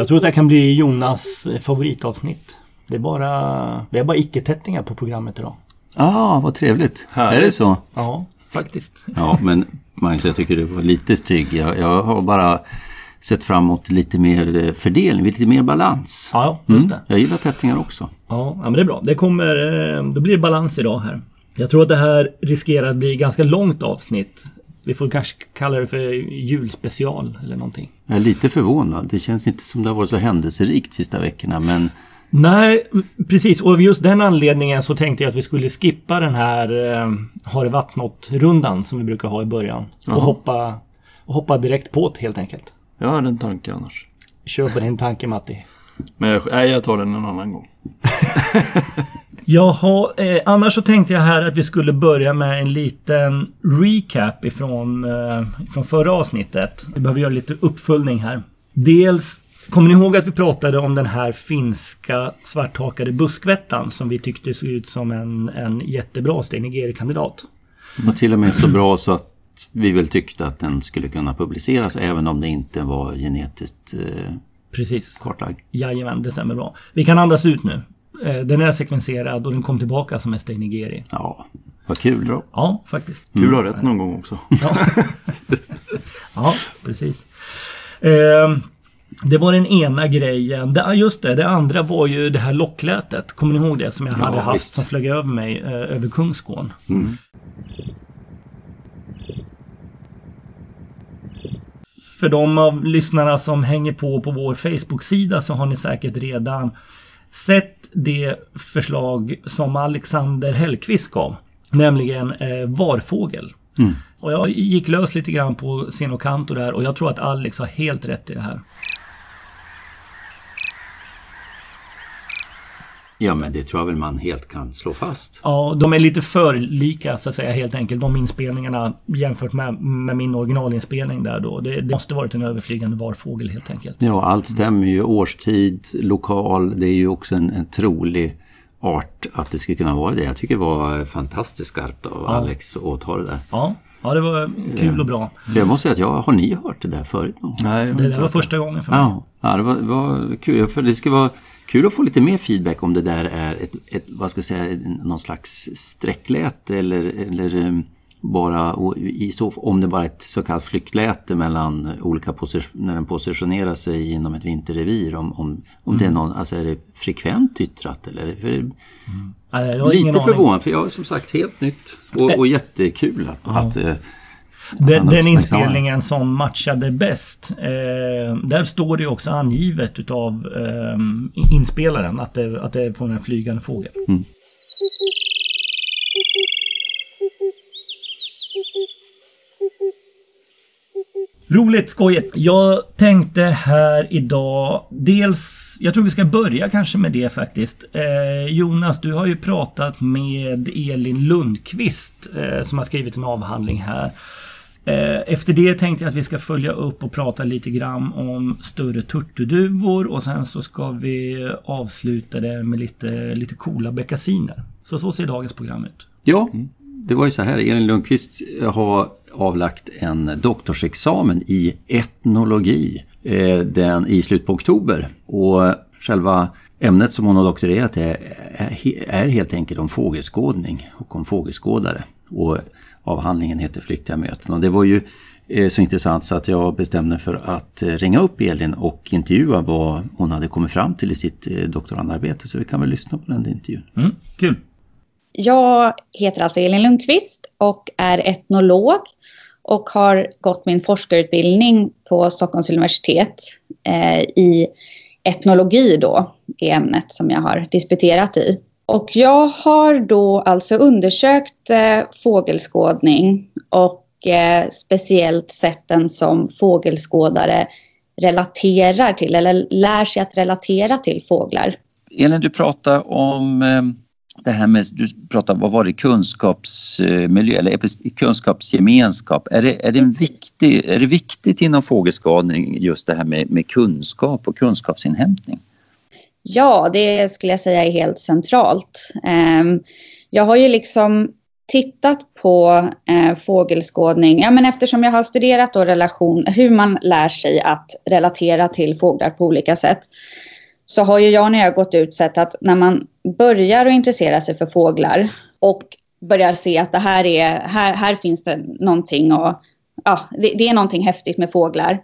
Jag tror att det kan bli Jonas favoritavsnitt. Det är bara, det är bara icke-tättingar på programmet idag. Ja, ah, vad trevligt. Härligt. Är det så? Ja, faktiskt. Ja, men Magnus, jag tycker du var lite stygg. Jag, jag har bara sett fram emot lite mer eh, fördelning, lite mer balans. Ja, just det. Jag gillar tättingar också. Ja, ja, men det är bra. Det kommer, eh, då blir det balans idag här. Jag tror att det här riskerar att bli ganska långt avsnitt. Vi får kanske kalla det för julspecial eller någonting. Jag är lite förvånad. Det känns inte som det har varit så händelserikt sista veckorna, men Nej, precis. Och av just den anledningen så tänkte jag att vi skulle skippa den här eh, Har det varit något-rundan som vi brukar ha i början. Och hoppa, och hoppa direkt på det helt enkelt. Jag hade en tanke annars. Kör på din tanke Matti. Men jag, nej, jag tar den en annan gång. Jaha, eh, annars så tänkte jag här att vi skulle börja med en liten recap ifrån, eh, ifrån förra avsnittet. Vi behöver göra lite uppföljning här. Dels, kommer ni ihåg att vi pratade om den här finska svarthakade buskvättan som vi tyckte såg ut som en, en jättebra Steinigeri-kandidat? det var till och med så bra så att vi väl tyckte att den skulle kunna publiceras även om det inte var genetiskt eh, Precis. kartlagd. Jajamän, det stämmer bra. Vi kan andas ut nu. Eh, Den är sekvenserad och den kom tillbaka som en Steinigeri. Ja, vad kul. Bra. Ja, faktiskt. Kul att ha rätt någon gång också. Ja, ja precis. Eh, det var den ena grejen. Just det, det andra var ju det här locklätet. Kommer ni ihåg det som jag hade Ja, haft visst. som flög över mig eh, över Kungsgården? För de av lyssnarna som hänger på på vår Facebook-sida så har ni säkert redan sett det förslag som Alexander Hellqvist gav. Nämligen eh, varfågel. Och jag gick lös lite grann på Senokanto där och jag tror att Alex har helt rätt i det här. Ja, men det tror jag väl man helt kan slå fast. Ja, de är lite för lika så att säga helt enkelt. De inspelningarna jämfört med, med min originalinspelning där då. Det, det måste varit en överflygande varfågel helt enkelt. Ja, allt stämmer ju. Årstid, lokal, det är ju också en, en trolig art att det skulle kunna vara det. Jag tycker det var fantastiskt skarpt av Alex att ta det där. Ja, ja det var kul och bra. Jag måste säga att jag, har ni hört det där förut någon? Nej, jag har Det där var första gången för mig. Ja, ja det var, var kul. För det ska vara kul att få lite mer feedback om det där är ett, ett vad ska jag säga, någon slags sträckläte eller, eller em, bara i så, om det bara är ett så kallat flyktläte mellan olika när den positionerar sig inom ett vinterrevir. Om, om, om det är någon, alltså är det frekvent yttrat eller? För, ingen lite förvånad för jag är som sagt helt nytt och, och jättekul att, att eh, Den, den inspelningen som matchade bäst. Eh, där står det också angivet utav eh, inspelaren att det, att det är från en flygande fågel. Roligt, skojigt. Jag tänkte här idag, dels, jag tror vi ska börja kanske med det faktiskt. Eh, Jonas, du har ju pratat med Elin Lundqvist eh, som har skrivit en avhandling här. Eh, efter det tänkte jag att vi ska följa upp och prata lite grann om större turturduvor och sen så ska vi avsluta det med lite, lite coola beckasiner. Så så ser dagens program ut. Ja, det var ju så här. Elin Lundqvist har avlagt en doktorsexamen i etnologi eh, den, i slutet på oktober. Och själva ämnet som hon har doktorerat är, är helt enkelt om fågelskådning och om fågelskådare. Och avhandlingen heter Flyktiga möten. Och det var ju eh, så intressant så att jag bestämde för att eh, ringa upp Elin och intervjua vad hon hade kommit fram till i sitt eh, doktorandarbete. Så vi kan väl lyssna på den intervjun. Mm, kul! Jag heter alltså Elin Lundqvist och är etnolog och har gått min forskarutbildning på Stockholms universitet eh, i etnologi då, är ämnet som jag har disputerat i. Och jag har då alltså undersökt eh, fågelskådning och eh, speciellt sett den som fågelskådare relaterar till eller lär sig att relatera till fåglar. Elin, du pratar om eh, det här med, du pratar, vad var det, kunskapsmiljö eller kunskapsgemenskap. Är det, är, det en viktig, är det viktigt inom fågelskadning just det här med, med kunskap och kunskapsinhämtning? Ja, det skulle jag säga är helt centralt. Ehm, jag har ju liksom tittat på eh, fågelskådning, ja, men eftersom jag har studerat då relation, hur man lär sig att relatera till fåglar på olika sätt, så har ju jag när jag gått ut sett att när man börjar att intressera sig för fåglar och börjar se att det här, är, här, här finns det någonting och ja, det, det är någonting häftigt med fåglar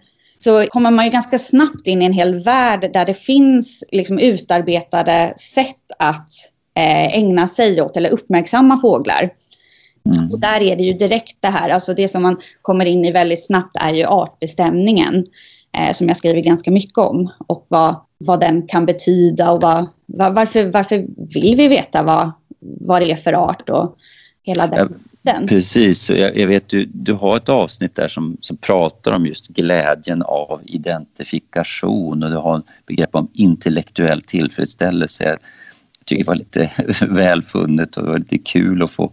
så kommer man ju ganska snabbt in i en hel värld där det finns liksom utarbetade sätt att eh, ägna sig åt eller uppmärksamma fåglar. Mm. Och där är det ju direkt det här, alltså det som man kommer in i väldigt snabbt är ju artbestämningen eh, som jag skriver ganska mycket om och vad, vad den kan betyda och vad, var, varför, varför vill vi veta vad, vad det är för art och hela den liten. Precis, jag, jag vet du, du har ett avsnitt där som, som pratar om just glädjen av identifikation och du har begrepp om intellektuell tillfredsställelse. Jag tycker det var lite välfunnet och det var lite kul att få,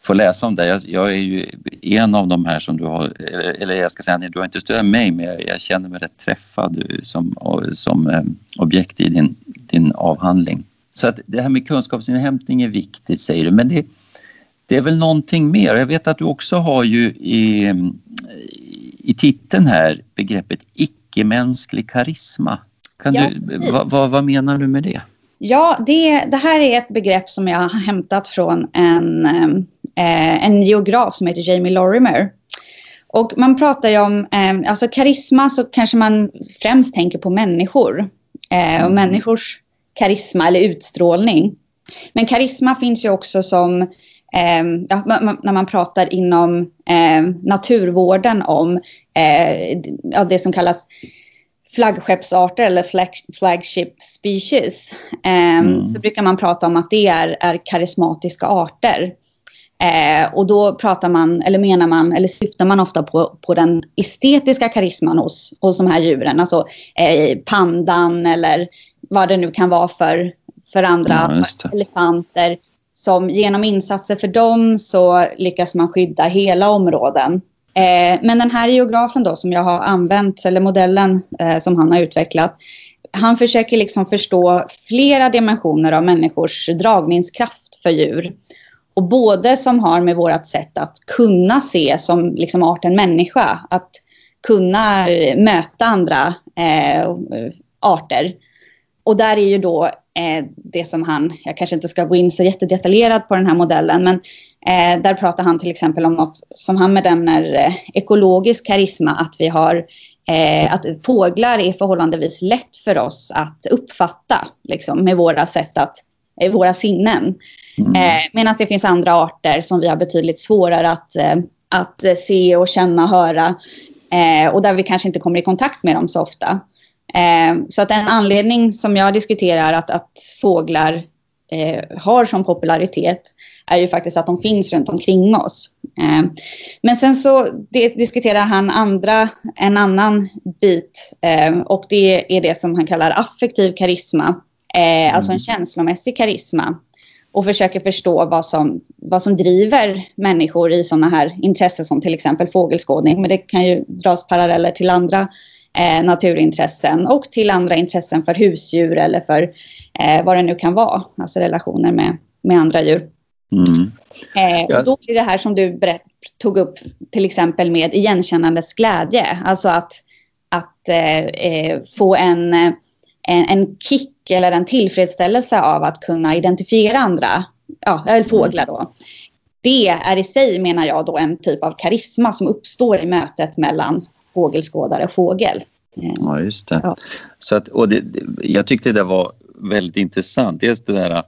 få läsa om det. Jag, jag, är ju en av de här som du har, eller jag ska säga, du har inte stött mig men jag, jag känner mig rätt träffad som, som eh, objekt i din, din avhandling. Så att det här med kunskapsinhämtning är viktigt säger du, men det det är väl någonting mer. Jag vet att du också har ju i, i titeln här begreppet icke-mänsklig karisma. Kan ja, du, vad, vad, vad, menar du med det? Ja, det, det här är ett begrepp som jag har hämtat från en, eh, en geograf som heter Jamie Lorimer. Och man pratar ju om, eh, alltså karisma så kanske man främst tänker på människor eh, och mm. människors karisma eller utstrålning. Men karisma finns ju också som eh, ja, när man pratar inom eh, naturvården om eh, det som kallas flaggskeppsarter eller flag, flagship species ehm, mm. så brukar man prata om att det är, är karismatiska arter. Eh, och då pratar man, eller menar man, eller syftar man ofta på, på den estetiska karisman hos, hos de här djuren. Alltså eh, pandan eller vad det nu kan vara för, för andra ja, elefanter som genom insatser för dem så lyckas man skydda hela områden. Eh, men den här geografen då som jag har använt, eller modellen eh, som han har utvecklat, han försöker liksom förstå flera dimensioner av människors dragningskraft för djur. Och både som har med vårt sätt att kunna se som liksom arten människa, att kunna eh, möta andra eh, arter. Och där är ju då det som han, jag kanske inte ska gå in så jättedetaljerat på den här modellen, men eh, där pratar han till exempel om något som han benämner eh, ekologisk karisma, att vi har eh, att fåglar är förhållandevis lätt för oss att uppfatta liksom, med våra sätt att, eh, våra sinnen. Mm. Eh, Medan det finns andra arter som vi har betydligt svårare att, att se och känna och höra och där vi kanske inte kommer i kontakt med dem så ofta. Eh, så att en anledning som jag diskuterar att, att fåglar eh, har som popularitet är ju faktiskt att de finns runt omkring oss. Eh, men sen så diskuterar han andra, en annan bit eh, och det är det som han kallar affektiv karisma, mm. alltså en mm. känslomässig karisma och försöker förstå vad som, vad som driver människor i sådana här intressen som till exempel fågelskådning. Men det kan ju dras paralleller till andra eh, naturintressen och till andra intressen för husdjur eller för eh, vad det nu kan vara, alltså relationer med, med andra djur. Mm. Eh, och då är det här som du berätt, tog upp till exempel med igenkännandets glädje, alltså att, att eh, eh, få en, en, en kick eller en tillfredsställelse av att kunna identifiera andra, ja, eller fåglar då. Det är i sig, menar jag, då en typ av karisma som uppstår i mötet mellan fågelskådare fågel. Ja, just det. Ja. Så att, och det, jag tyckte det var väldigt intressant. Dels det där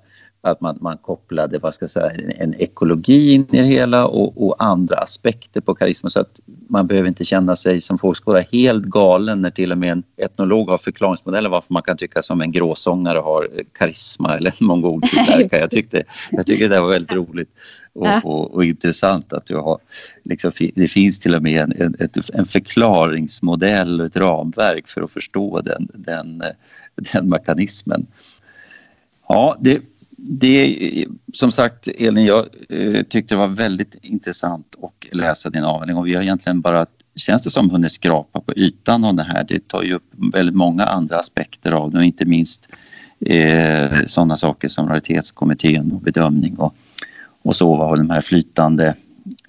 att man, man kopplade vad ska jag säga, en ekologi in i det hela och, och, andra aspekter på karisma så att man behöver inte känna sig som fågelskådare helt galen när till och med en etnolog har förklaringsmodeller varför man kan tycka som en gråsångare har karisma eller en mongoltillverkare. Jag tyckte, jag tyckte det var väldigt roligt och, och, och, intressant att du har, liksom, det finns till och med en, en, en förklaringsmodell och ett ramverk för att förstå den, den, den mekanismen. Ja, det, det, som sagt, Elin, jag eh, tyckte det var väldigt intressant att läsa din avhandling och vi har egentligen bara, känns det som, hunnit skrapa på ytan av det här. Det tar ju upp väldigt många andra aspekter av det och inte minst eh, sådana saker som raritetskommittén och bedömning och, och så, vad de här flytande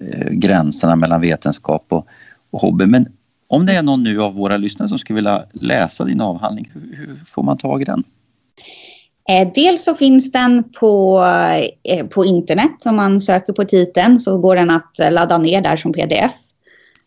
eh, gränserna mellan vetenskap och, och hobby. Men om det är någon nu av våra lyssnare som skulle vilja läsa din avhandling, hur, hur får man tag i den? Eh, dels så finns den på, eh, på internet. Om man söker på titeln så går den att ladda ner där som pdf.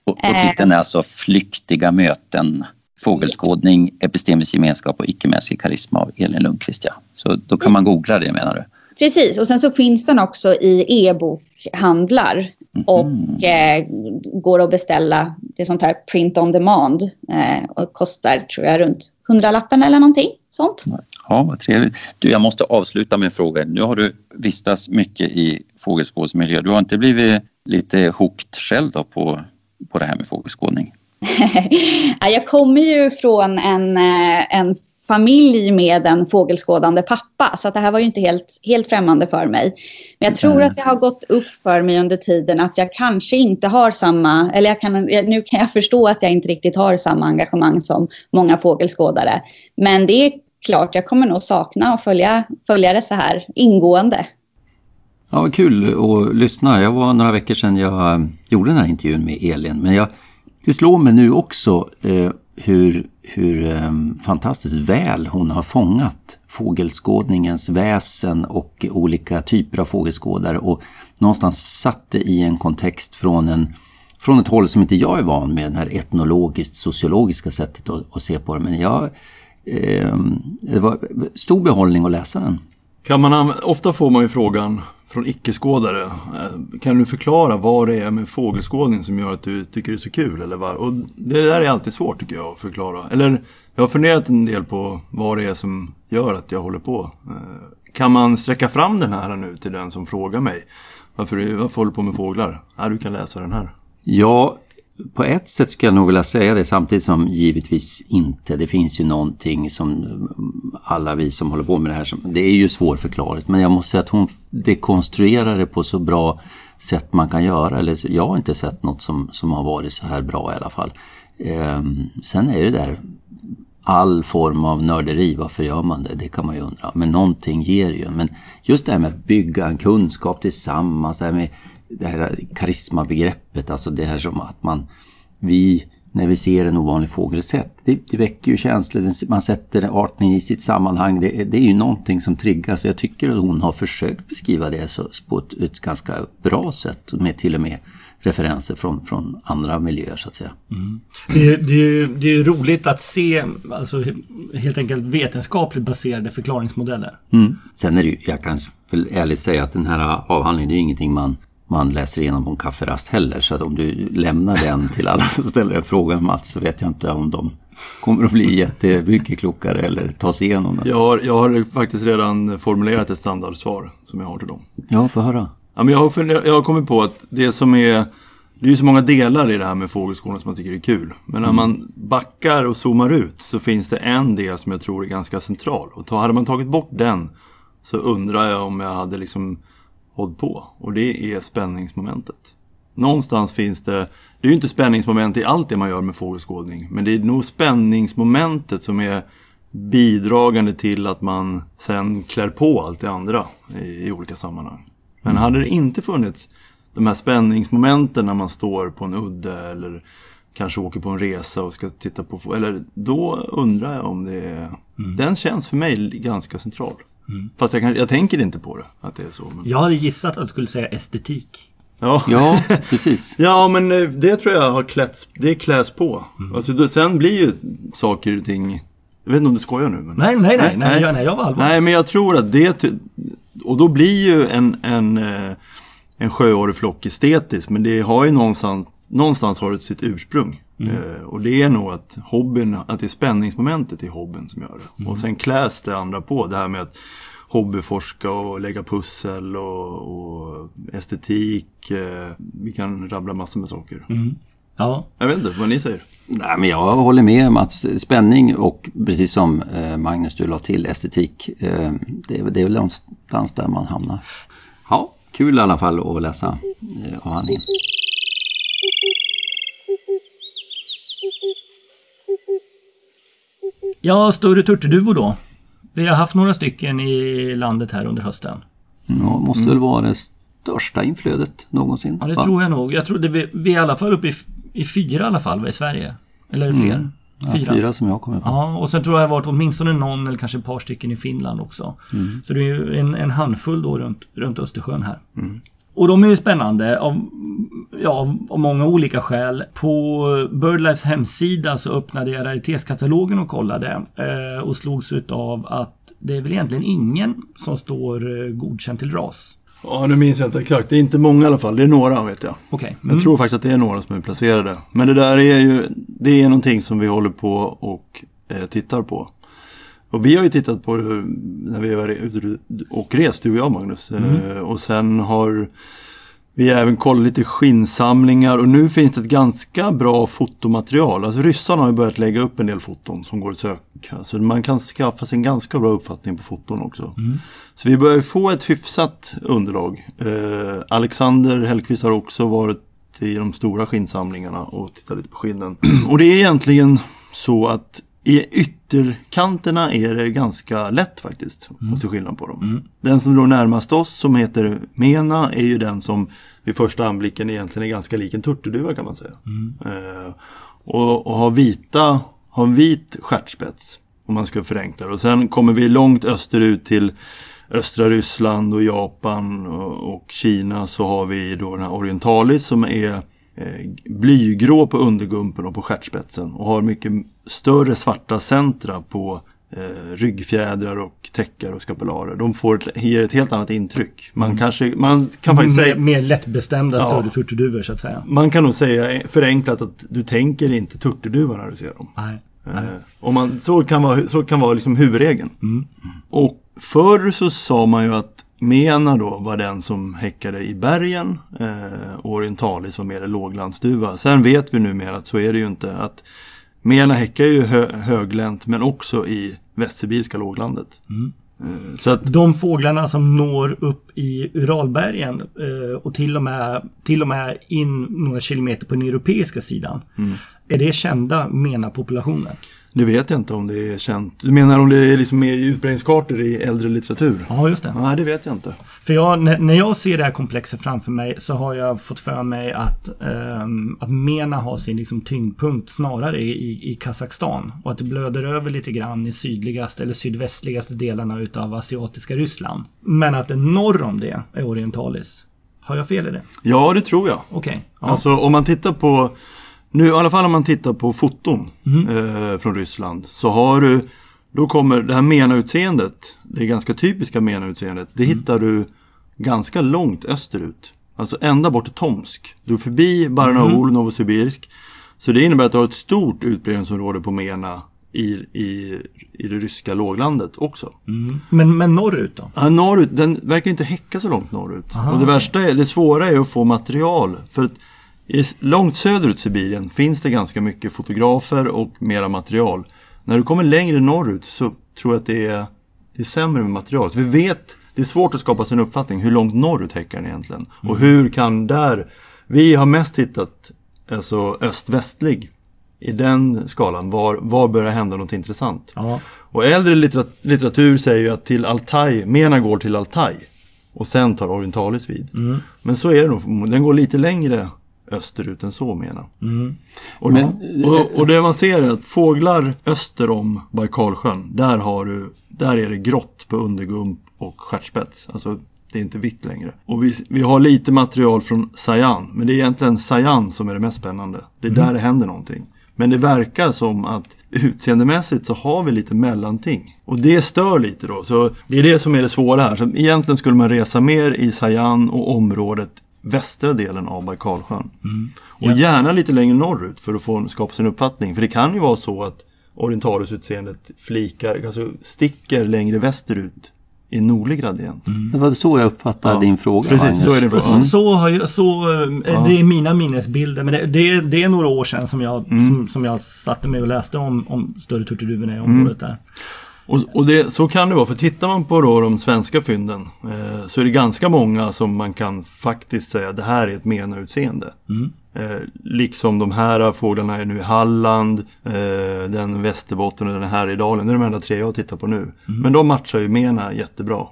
Och, och titeln är alltså Flyktiga möten, fågelskådning, epistemisk gemenskap och icke-mänsklig karisma av Elin Lundqvist. Ja. Så då kan man googla det menar du? Precis, och sen så finns den också i e-bokhandlar mm. och eh, går att beställa. Det är sånt här print on demand eh, och kostar tror jag runt 100 lappen eller någonting sånt. Ja, vad trevligt. Du, jag måste avsluta med en fråga. Nu har du vistats mycket i fågelskådsmiljö. Du har inte blivit lite hooked själv då på, på det här med fågelskådning? jag kommer ju från en, eh, en familj med en fågelskådande pappa, så det här var ju inte helt, helt främmande för mig. Men jag tror att det har gått upp för mig under tiden att jag kanske inte har samma, eller jag kan, nu kan jag förstå att jag inte riktigt har samma engagemang som många fågelskådare. Men det är klart, jag kommer nog sakna att följa, följa det så här ingående. Ja, vad kul att lyssna. Jag var några veckor sedan jag eh, gjorde den här intervjun med Elin, men jag, det slår mig nu också eh, hur, hur eh, fantastiskt väl hon har fångat fågelskådningens väsen och olika typer av fågelskådare och någonstans satt det i en kontext från, en, från ett håll som inte jag är van med, det här etnologiskt sociologiska sättet att, att se på det. Men jag, eh, det var stor behållning att läsa den. Kan man, ofta får man ju frågan från icke-skådare. Eh, kan du förklara vad det är med fågelskådning som gör att du tycker det är så kul? Eller vad? Och det där är alltid svårt tycker jag att förklara. Eller jag har funderat en del på vad det är som gör att jag håller på. Eh, kan man sträcka fram den här nu till den som frågar mig? Varför, varför håller du på med fåglar? Ja, du kan läsa den här. Ja, på ett sätt skulle jag nog vilja säga det samtidigt som givetvis inte. Det finns ju någonting som mm, alla vi som håller på med det här, som, det är ju svårförklarligt. Men jag måste säga att hon dekonstruerar det på så bra sätt man kan göra. Eller jag har inte sett något som, som har varit så här bra i alla fall. Ehm, sen är det där all form av nörderi, varför gör man det? Det kan man ju undra. Men någonting ger ju. Men just det här med att bygga en kunskap tillsammans, det här med det här karismabegreppet, alltså det här som att man, vi, när vi ser en ovanlig fågelsätt, det, det väcker ju känslor, man sätter arten i sitt sammanhang, det, det är ju någonting som triggas. Jag tycker att hon har försökt beskriva det så, på ett, ett ganska bra sätt, med till och med referenser från, från andra miljöer så att säga. Mm. Det, det, det är roligt att se alltså, helt enkelt vetenskapligt baserade förklaringsmodeller. Mm. Sen är det ju, jag kan väl ärligt säga att den här avhandlingen, det är ju ingenting man man läser igenom på en kafferast heller. Så att om du lämnar den till alla som ställer en fråga Mats så vet jag inte om de kommer att bli jättemycket klokare eller ta sig igenom den. Jag har, jag har faktiskt redan formulerat ett standardsvar som jag har till dem. Ja, få höra. Ja, men jag, har jag har kommit på att det som är det är ju så många delar i det här med fågelskolan som man tycker är kul. Men när mm. man backar och zoomar ut så finns det en del som jag tror är ganska central. Och hade man tagit bort den så undrar jag om jag hade liksom hållit på. Och det är spänningsmomentet. Någonstans finns det, det är ju inte spänningsmoment i allt det man gör med fågelskådning. Men det är nog spänningsmomentet som är bidragande till att man sen klär på allt det andra i, i olika sammanhang. Men hade det inte funnits de här spänningsmomenten när man står på en udde eller kanske åker på en resa och ska titta på... Eller då undrar jag om det är... Mm. Den känns för mig ganska central. Mm. Fast jag, kan, jag tänker inte på det, att det är så. Men... Jag hade gissat att du skulle säga estetik. Ja, ja precis. ja, men eh, det tror jag har klätts, det kläs på. Mm. Alltså, då, sen blir ju saker och ting... Jag vet inte om du skojar nu? Men... Nej, nej, nej, nej, nej, nej, jag var allvarlig. Nej, men jag tror att det... Och då blir ju en, en, eh, en sjöorreflock estetisk, men det har ju någonstans, någonstans har det sitt ursprung. Mm. Eh, och det är nog att hobbyn, att det är spänningsmomentet i hobbyn som gör det. Mm. Och sen kläs det andra på, det här med att hobbyforska och lägga pussel och, och estetik. Eh, vi kan rabbla massor med saker. Mm. Ja. Jag vet inte vad ni säger. Nej, men jag håller med Mats. Spänning och precis som eh, Magnus du la till estetik. Eh, det, det är väl någonstans där man hamnar. Ja, kul i alla fall att läsa avhandlingen. Ja, större turturduvor då. Vi har haft några stycken i landet här under hösten. Ja, måste mm. väl vara det största inflödet någonsin. Ja, det va? tror jag nog. Jag tror det vi, vi är i alla fall uppe i, i fyra i alla fall i Sverige. Eller är det fler? Mm. Ja, fyra som jag kommer på. Ja, och sen tror jag det har varit åtminstone någon eller kanske ett par stycken i Finland också. Mm. Så det är ju en, en handfull då runt, runt Östersjön här. Och de är ju spännande av, ja, av, av många olika skäl. På BirdLifes hemsida så öppnade jag raritetskatalogen och kollade eh, och slogs utav att det är väl egentligen ingen som står eh, godkänd till ras. Ja, nu minns jag inte exakt. Det är inte många i alla fall. Det är några vet jag. Okej. Jag tror faktiskt att det är några som är placerade. Men det där är ju, det är någonting som vi håller på och eh, tittar på. Och vi har ju tittat på det när vi var ute och rest, du och jag Magnus. Eh, och sen har vi även kollat lite skinnsamlingar och nu finns det ett ganska bra fotomaterial. Alltså ryssarna har ju börjat lägga upp en del foton som går att söka. Så man kan skaffa sig en ganska bra uppfattning på foton också. Så vi börjar få ett hyfsat underlag. Eh, Alexander Hellqvist har också varit i de stora skinnsamlingarna och tittat lite på skinnen. Och det är egentligen så att i ytterkanterna är det ganska lätt faktiskt att se skillnad på dem. Den som låg närmast oss som heter Mena är ju den som vid första anblicken egentligen är ganska lik en turturduva kan man säga. Eh, och, och har vita, har en vit stjärtspets om man ska förenkla det. Och sen kommer vi långt österut till östra Ryssland och Japan och, och Kina så har vi då den här Orientalis som är blygrå på undergumpen och på stjärtspetsen och har mycket större svarta centra på eh, ryggfjädrar och täckar och skapularer. De får ett, ger ett helt annat intryck. Man, kanske, man kan faktiskt Mer, säga... mer lättbestämda Ja. större turturduvor så att säga. Man kan nog säga förenklat att du tänker inte turturduva när du ser dem. Nej. Eh, och man, så kan vara, så kan vara liksom huvudregeln. Mm. Och förr så sa man ju att Mena då var den som häckade i bergen eh, Orientalis var mer låglandsduva. Sen vet vi numera att så är det ju inte. Att Mena häckar ju hö, höglänt men också i västsibiriska låglandet. Mm. Eh, så att De fåglarna som når upp i Uralbergen eh, och till och, med, till och med in några kilometer på den europeiska sidan. Mm. Är det kända MENA-populationer? Det vet jag inte om det är känt. Du menar om det är liksom med i utbredningskartor i äldre litteratur? Ja, just det. Nej, det vet jag inte. För jag, när, jag ser det här komplexet framför mig så har jag fått för mig att, ehm, att MENA har sin liksom, tyngdpunkt snarare i, i, i Kazakstan. Och att det blöder över lite grann i sydligaste eller sydvästligaste delarna utav asiatiska Ryssland. Men att det norr om det är Orientalis. Har jag fel i det? Ja, det tror jag. Okej. Ja. Alltså om man tittar på, nu i alla fall om man tittar på foton eh, från Ryssland så har du, då kommer det här MENA-utseendet, det ganska typiska MENA-utseendet, det hittar du ganska långt österut. Alltså ända bort till Tomsk. Du är förbi Barnaul, Novosibirsk. Så det innebär att du har ett stort utbredningsområde på MENA i, i, i det ryska låglandet också. men, men norrut då? Ja, norrut, den verkar inte häcka så långt norrut. och det värsta är, det svåra är att få material. För att i, långt söderut Sibirien finns det ganska mycket fotografer och mera material. När du kommer längre norrut så tror jag att det är, det är sämre med material. Så vi vet, det är svårt att skapa sig en uppfattning hur långt norrut häckar den egentligen. Och hur kan där, vi har mest hittat alltså öst-västlig. I den skalan, var, var börjar hända något intressant? Ja. Och äldre litterat- litteratur säger ju att till Altaj, Mena går till Altaj. Och sen tar Orientalis vid. Men så är det nog, den går lite längre österut än så Mena. Och, och, och det man ser är att fåglar öster om Baikalsjön, där, har du, där är det grått på undergump och stjärtspets. Alltså det är inte vitt längre. Och vi, vi har lite material från Sayan, men det är egentligen Sayan som är det mest spännande. Det är där det händer någonting. Men det verkar som att utseendemässigt så har vi lite mellanting. Och det stör lite då. Så det är det som är det svåra här. Så egentligen skulle man resa mer i Sayan och området västra delen av Baikalsjön. Och gärna lite längre norrut för att få skapa sin uppfattning. För det kan ju vara så att Orientalis-utseendet flikar, alltså sticker längre västerut i nordlig gradient. Det var så jag uppfattade Ja, din fråga, precis, Magnus. så är det bra. Så, så har jag, så, eh, Det är mina minnesbilder. Men det, det, är- det är några år sedan som jag, som, som jag satte mig och läste om, om större turturduvorna i området där. Och, och det, så kan det vara, för tittar man på då de svenska fynden eh, så är det ganska många som man kan faktiskt säga det här är ett MENA-utseende. Eh, liksom de här fåglarna är nu i Halland, eh, den Västerbotten och den här i Dalen. Det är de enda tre jag tittar på nu. Men de matchar ju MENA jättebra.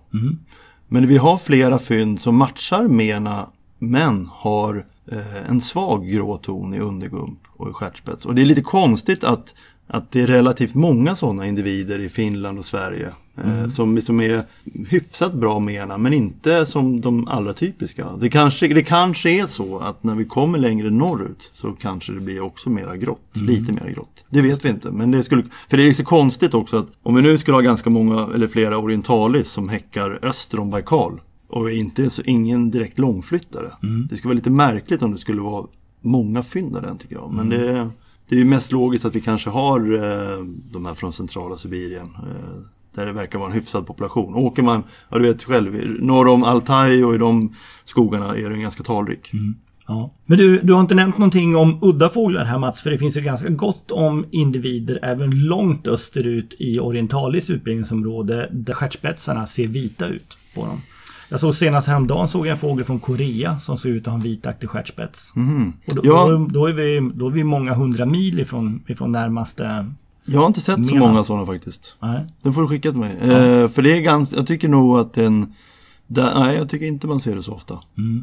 Men vi har flera fynd som matchar mena men har eh, en svag grå ton i undergump och i stjärtspets. Och det är lite konstigt att, att det är relativt många sådana individer i Finland och Sverige eh, som, som är hyfsat bra mena men inte som de allra typiska. Det kanske, det kanske är så att när vi kommer längre norrut så kanske det blir också mera grått. Lite mera grått. Det vet vi inte. Men det skulle, för det är så konstigt också att om vi nu skulle ha ganska många eller flera orientalis som häckar öster om Baikal och inte så ingen direkt långflyttare. Det skulle vara lite märkligt om det skulle vara många fynd av den tycker jag. Men det, det är ju mest logiskt att vi kanske har eh, de här från centrala Sibirien. Eh, där det verkar vara en hyfsad population. Åker man, ja du vet själv, norr om Altaj och i de skogarna är den ganska talrik. Mm. Ja. Men du, du har inte nämnt någonting om udda fåglar här Mats, för det finns ju ganska gott om individer även långt österut i Orientalis utbredningsområde där stjärtspetsarna ser vita ut på dem. Jag såg senast häromdagen såg jag en fågel från Korea som såg ut att ha en vitaktig stjärtspets. Och då, Ja. då, då, är vi, då är vi många hundra mil ifrån, ifrån närmaste... Jag har inte sett så Mena. många sådana faktiskt. Nej. Den får du skicka till mig. Eh, för det är ganska, jag tycker nog att den, där, nej jag tycker inte man ser det så ofta.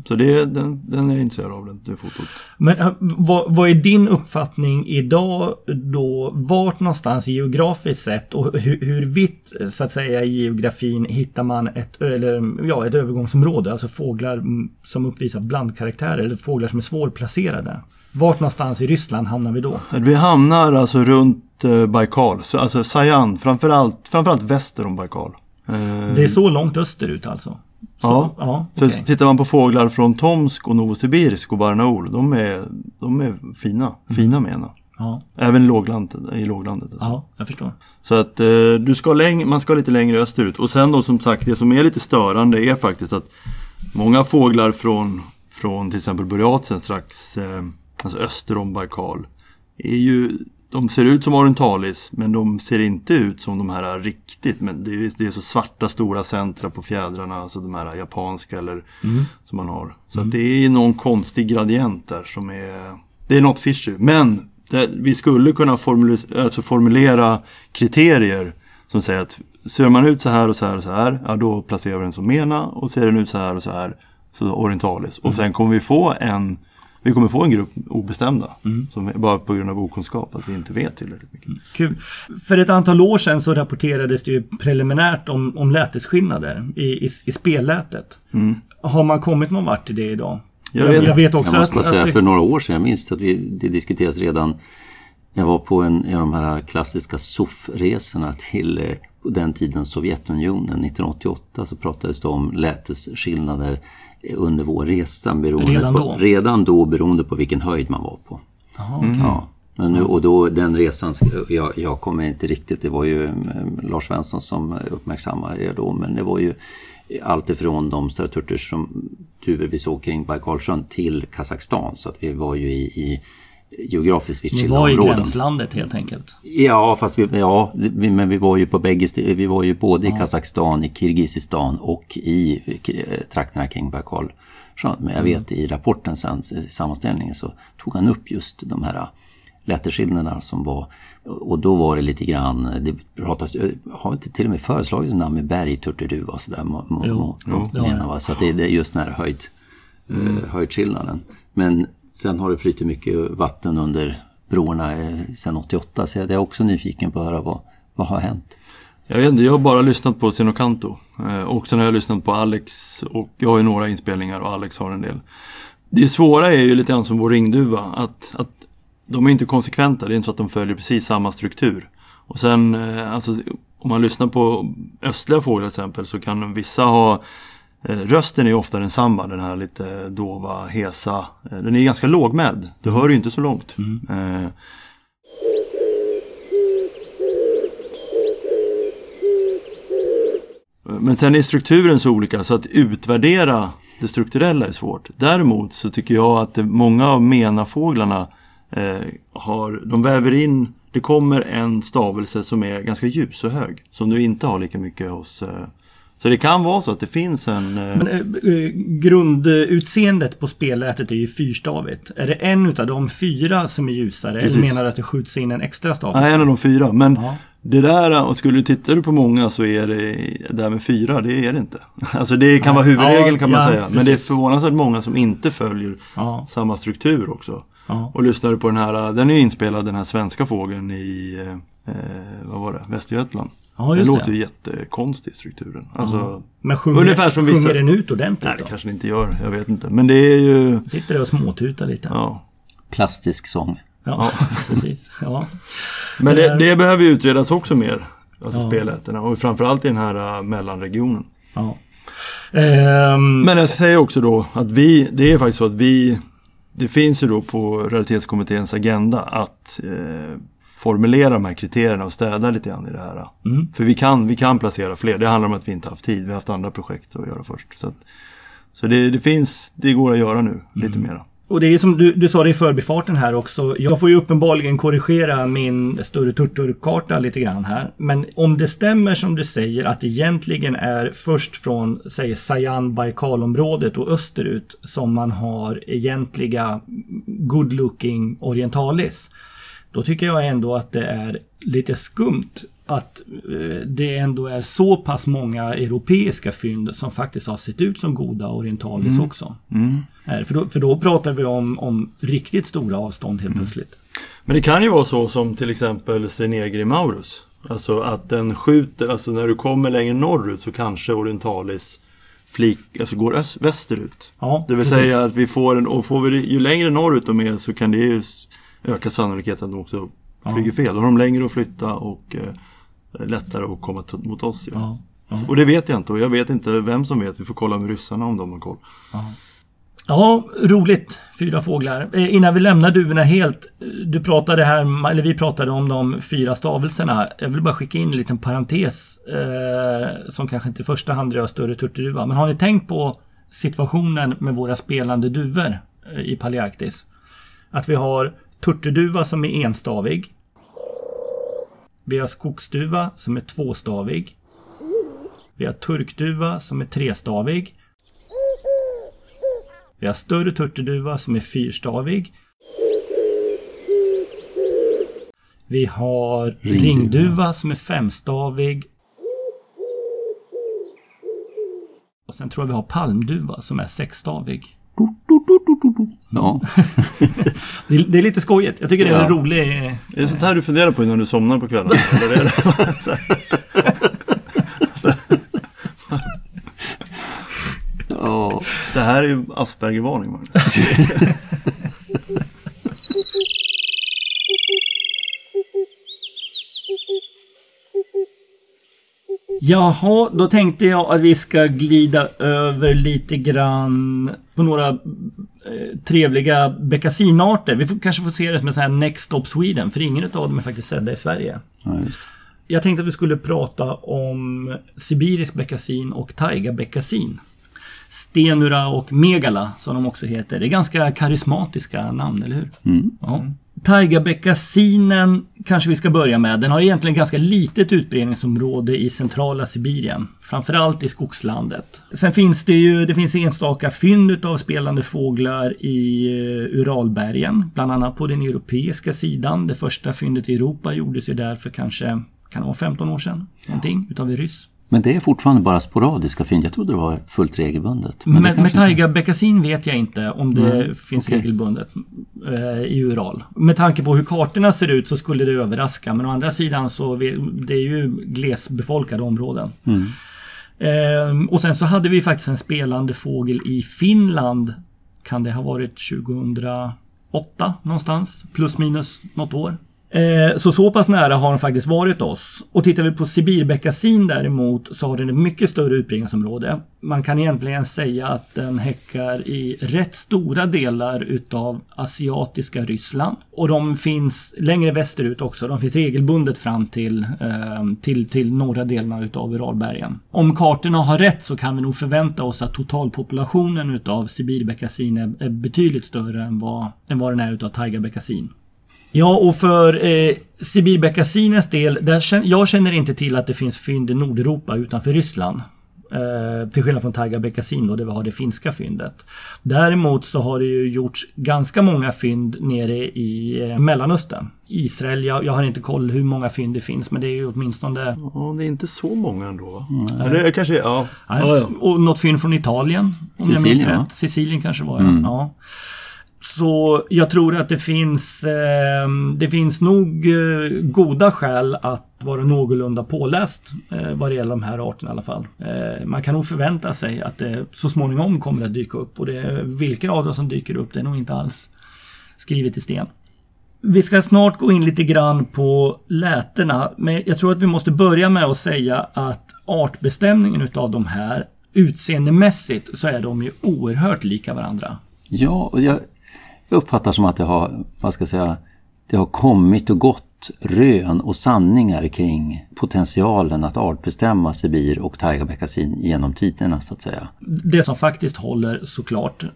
Så det, den, den är jag intresserad av, den, det fotot. Men äh, vad, vad är din uppfattning idag då? Vart någonstans geografiskt sett och hur, hur vitt så att säga i geografin hittar man ett, eller, ja, ett övergångsområde? Alltså fåglar mm, som uppvisar blandkaraktärer eller fåglar som är svårplacerade. Vart någonstans i Ryssland hamnar vi då? Vi hamnar alltså runt eh, Baikal, så, alltså Sayan, framförallt, framförallt väster om Baikal. Eh, Det är så långt österut alltså? Så, Ja, ja För okej. tittar man på fåglar från Tomsk och Novosibirsk och Barnaul, de är, de är fina, fina mena. Ja, Även i låglandet. I låglandet alltså. ja, jag förstår. Så att eh, du ska läng- man ska lite längre österut. Och sen då som sagt, det som är lite störande är faktiskt att många fåglar från, från till exempel Buryatien strax, eh, alltså öster om Baikal, är ju, de ser ut som orientalis, men de ser inte ut som de här riktigt, men det är, det är så svarta stora centra på fjädrarna, alltså de här japanska eller som man har. Så att det är någon konstig gradient där som är, det är något fishy. Men det, vi skulle kunna formulera, alltså formulera kriterier som säger att ser man ut så här och så här och så här, ja då placerar vi den som mena och ser den ut så här och så här, så orientalis. Och sen kommer vi få en vi kommer få en grupp obestämda, som är bara på grund av okunskap, att vi inte vet tillräckligt mycket. Kul. För ett antal år sedan så rapporterades det ju preliminärt om, om lätesskillnader i, i, i spellätet. Har man kommit någon vart i det idag? Jag vet- jag vet också Jag måste bara att, säga, att för några år sedan, jag minns att vi, det diskuterades redan jag var på en, en av de här klassiska SOF-resorna till eh, på den tiden Sovjetunionen. 1988 så pratades det om lätesskillnader eh, under vår resa. Beroende Redan på, då? Redan då beroende på vilken höjd man var på. Ja. Men nu, och då den resan, jag, jag kommer inte riktigt, det var ju eh, Lars Svensson som uppmärksammade det då, men det var ju allt ifrån de ströturter som vi såg kring Baikalsjön till Kazakstan. Så att vi var ju i, i geografiskt vitt ni skilda var i områden. gränslandet helt enkelt. Ja, fast vi, ja, vi, men vi var ju på bägge Vi var ju både i Kazakstan, i Kirgizistan och i eh, trakterna kring Baikal. Men jag vet i rapporten sen, i sammanställningen, så tog han upp just de här lätterskillnaderna som var och då var det lite grann, det pratas, har inte till och med föreslagits namn med bergturturduva och sådär, jo, har menar va? så att det, är just den här höjd, eh, höjdskillnaden. Men sen har det flyttat mycket vatten under broarna eh, sen sedan 88 så jag är också nyfiken på att höra vad, vad har hänt? Jag vet inte, jag har bara lyssnat på Sinocanto. Eh, och sen har jag lyssnat på Alex och jag har ju några inspelningar och Alex har en del. Det svåra är ju lite grann som vår ringduva, att, att de är inte konsekventa. Det är inte så att de följer precis samma struktur. Och sen, eh, alltså, om man lyssnar på östliga fåglar till exempel så kan vissa ha Rösten är ju ofta densamma, den här lite dova, hesa. Eh, Den är ganska lågmäld. Du hör ju inte så långt. Eh, Men sen är strukturen så olika så att utvärdera det strukturella är svårt. Däremot så tycker jag att många av menafåglarna eh, har, de väver in, det kommer en stavelse som är ganska ljus och hög. Som du inte har lika mycket hos, eh, Så det kan vara så att det finns en... eh, Men, eh, eh, grundutseendet på spelätet är ju fyrstavigt. Är det en utav de fyra som är ljusare? Precis. Eller menar du att det skjuts in en extra stavelse? Nej, en av de fyra. Men Ja. det där, och skulle du titta på många så är det det där med fyra, det är det inte. Alltså det kan vara huvudregeln Ja, kan man ja, säga. Men det är precis. förvånansvärt många som inte följer Ja. samma struktur också. Ja. Och lyssnar du på den här, den är ju inspelad den här svenska fågeln i, eh, vad var det, Västergötland. Ja, den just låter det. ju jättekonstig strukturen. Alltså, Men sjunger, Ungefär som vissa- sjunger den ut ordentligt nej det då? kanske den inte gör, jag vet inte. Men det är ju, Sitter där och småtutar lite? ja. Plastisk sång. Ja, precis. Ja. Men Det det, är- det behöver ju utredas också mer. Alltså Ja. speläterna och framförallt i den här äh, mellanregionen. ja. Ehm, Men jag säger också då att vi, det är faktiskt så att vi, det finns ju då på Realitetskommitténs agenda att eh, formulera de här kriterierna och städa lite grann i det här. Mm. För vi kan, vi kan placera fler, det handlar om att vi inte haft tid, vi har haft andra projekt att göra först. Så, att, så det, det finns, det går att göra nu, Mm. lite mera. Och det är som du, du sa det i förbifarten här också. Jag får ju uppenbarligen korrigera min större turturkarta lite grann här. Men om det stämmer som du säger att det egentligen är först från, säg Sayan Baikalområdet och österut som man har egentliga good looking orientalis. Då tycker jag ändå att det är lite skumt att eh, det ändå är så pass många europeiska fynd som faktiskt har sett ut som goda orientalis också. Här, För, då, för då pratar vi om, om riktigt stora avstånd helt plötsligt. Men det kan ju vara så som till exempel Stenegri Maurus. Alltså att den skjuter, alltså när du kommer längre norrut så kanske Orientalis flik, alltså går öst, västerut. Ja, det vill precis. säga att vi får en, och får vi det, ju längre norrut de är så kan det ju s- öka sannolikheten att de också flyger fel. Då har de längre att flytta och eh, lättare att komma mot oss. Ja. Ja. Och det vet jag inte och jag vet inte vem som vet. Vi får kolla med ryssarna om de har koll. Ja, roligt. Fyra fåglar. Eh, innan vi lämnar duvorna helt. eh, Du pratade här, eller vi pratade om de fyra stavelserna. Jag vill bara skicka in en liten parentes eh, som kanske inte i första hand rör större turturduva. Men har ni tänkt på situationen med våra spelande duvor eh, i Palearktis? Att vi har turturduva som är enstavig. Vi har skogsduva som är tvåstavig. Vi har turkduva som är trestavig. Vi har större turturduva som är fyrstavig. Vi har Ringduva. ringduva som är femstavig. Och sen tror jag vi har palmduva som är sexstavig. Ja, Det är, det är lite skojigt. Jag tycker det är en Ja. rolig... Är det sånt här du funderar på innan du somnar på kvällen? Ja. Det här är ju Aspergervarning. Magnus. Jaha, då tänkte jag att vi ska glida över lite grann på några eh, trevliga beckasinarter. Vi får, kanske får se det som en sån här Next Stop Sweden, för ingen av dem är faktiskt sedda i Sverige. ja. Jag tänkte att vi skulle prata om sibirisk beckasin och taiga-beckasin. Stenura och Megala, som de också heter. Det är ganska karismatiska namn, eller hur? Ja. Taigabeckasinen kanske vi ska börja med. Den har egentligen ganska litet utbredningsområde i centrala Sibirien. Framförallt i skogslandet. Sen finns det ju det finns enstaka fynd av spelande fåglar i eh, Uralbergen. Bland annat på den europeiska sidan. Det första fyndet i Europa gjordes ju där för kanske kan det vara 15 år sedan. Någonting utav en ryss. Men det är fortfarande bara sporadiska fynd. Jag trodde det var fullt regelbundet. Men Med, med inte- taiga-beckasin vet jag inte om det Nej, finns okej. regelbundet eh, i Ural. Med tanke på hur kartorna ser ut så skulle det överraska. Men å andra sidan så det är ju glesbefolkade områden. Mm. Ehm, och sen så hade vi faktiskt en spelande fågel i Finland. Kan det ha varit 2008 någonstans? Plus minus något år. Eh, så så pass nära har den faktiskt varit oss. Och tittar vi på Sibirbeckasin däremot så har den ett mycket större utbredningsområde. Man kan egentligen säga att den häckar i rätt stora delar utav asiatiska Ryssland. Och de finns längre västerut också. De finns regelbundet fram till, eh, till, till norra delarna utav Uralbergen. Om kartorna har rätt så kan vi nog förvänta oss att totalpopulationen utav Sibirbeckasin är, betydligt större än vad, än vad den är utav Taigabeckasin. Ja, och för eh, Sibirbeckasinens del, där, jag känner inte till att det finns fynd i Nordeuropa utanför Ryssland. Eh, till skillnad från Taiga Beccasin då, där vi har det finska fyndet. Däremot så har det ju gjorts ganska många fynd nere i eh, Mellanöstern. Israel, jag, jag har inte koll hur många fynd det finns men det är ju åtminstone... Ja, det är inte så många ändå va? Mm. Eller kanske, ja. Nej, ja, ja. Och något fynd från Italien. Om Sicilien, jag minns va? rätt. Sicilien kanske var mm. ja. Så jag tror att det finns, eh, det finns nog eh, goda skäl att vara någorlunda påläst eh, vad det gäller de här arterna i alla fall. Eh, man kan nog förvänta sig att det så småningom kommer att dyka upp och det, vilka av dem som dyker upp det är nog inte alls skrivet i sten. Vi ska snart gå in lite grann på lätena men jag tror att vi måste börja med att säga att artbestämningen utav de här utseendemässigt så är de ju oerhört lika varandra. Ja, och jag, jag uppfattar som att det har, vad ska jag säga, det har kommit och gått rön och sanningar kring potentialen att artbestämma Sibir och taigabeckasin genom tiderna så att säga. Det som faktiskt håller såklart, eh,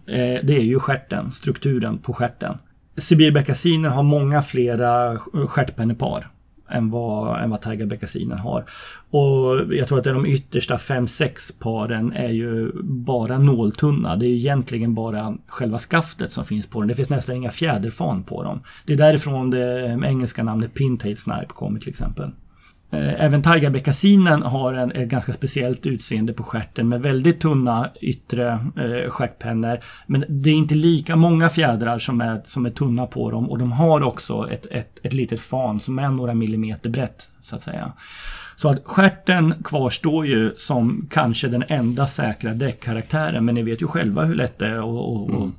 det är ju skärten, strukturen på skärten. Sibirbeckasiner har många flera stjärtpennepar än vad, än vad tigerbeckasinen har. Och jag tror att de yttersta 5-6 paren är ju bara nåltunna. Det är ju egentligen bara själva skaftet som finns på den. Det finns nästan inga fjäderfan på dem. Det är därifrån det engelska namnet pintail snipe kommer till exempel. Eh, även tigerbeckasinen har en, ett ganska speciellt utseende på skärten med väldigt tunna yttre eh, stjärtpennor. Men det är inte lika många fjädrar som är, som är tunna på dem och de har också ett, ett, ett litet fan som är några millimeter brett så att säga. Så att skärten kvarstår ju som kanske den enda säkra dräktkaraktären men ni vet ju själva hur lätt det är att mm.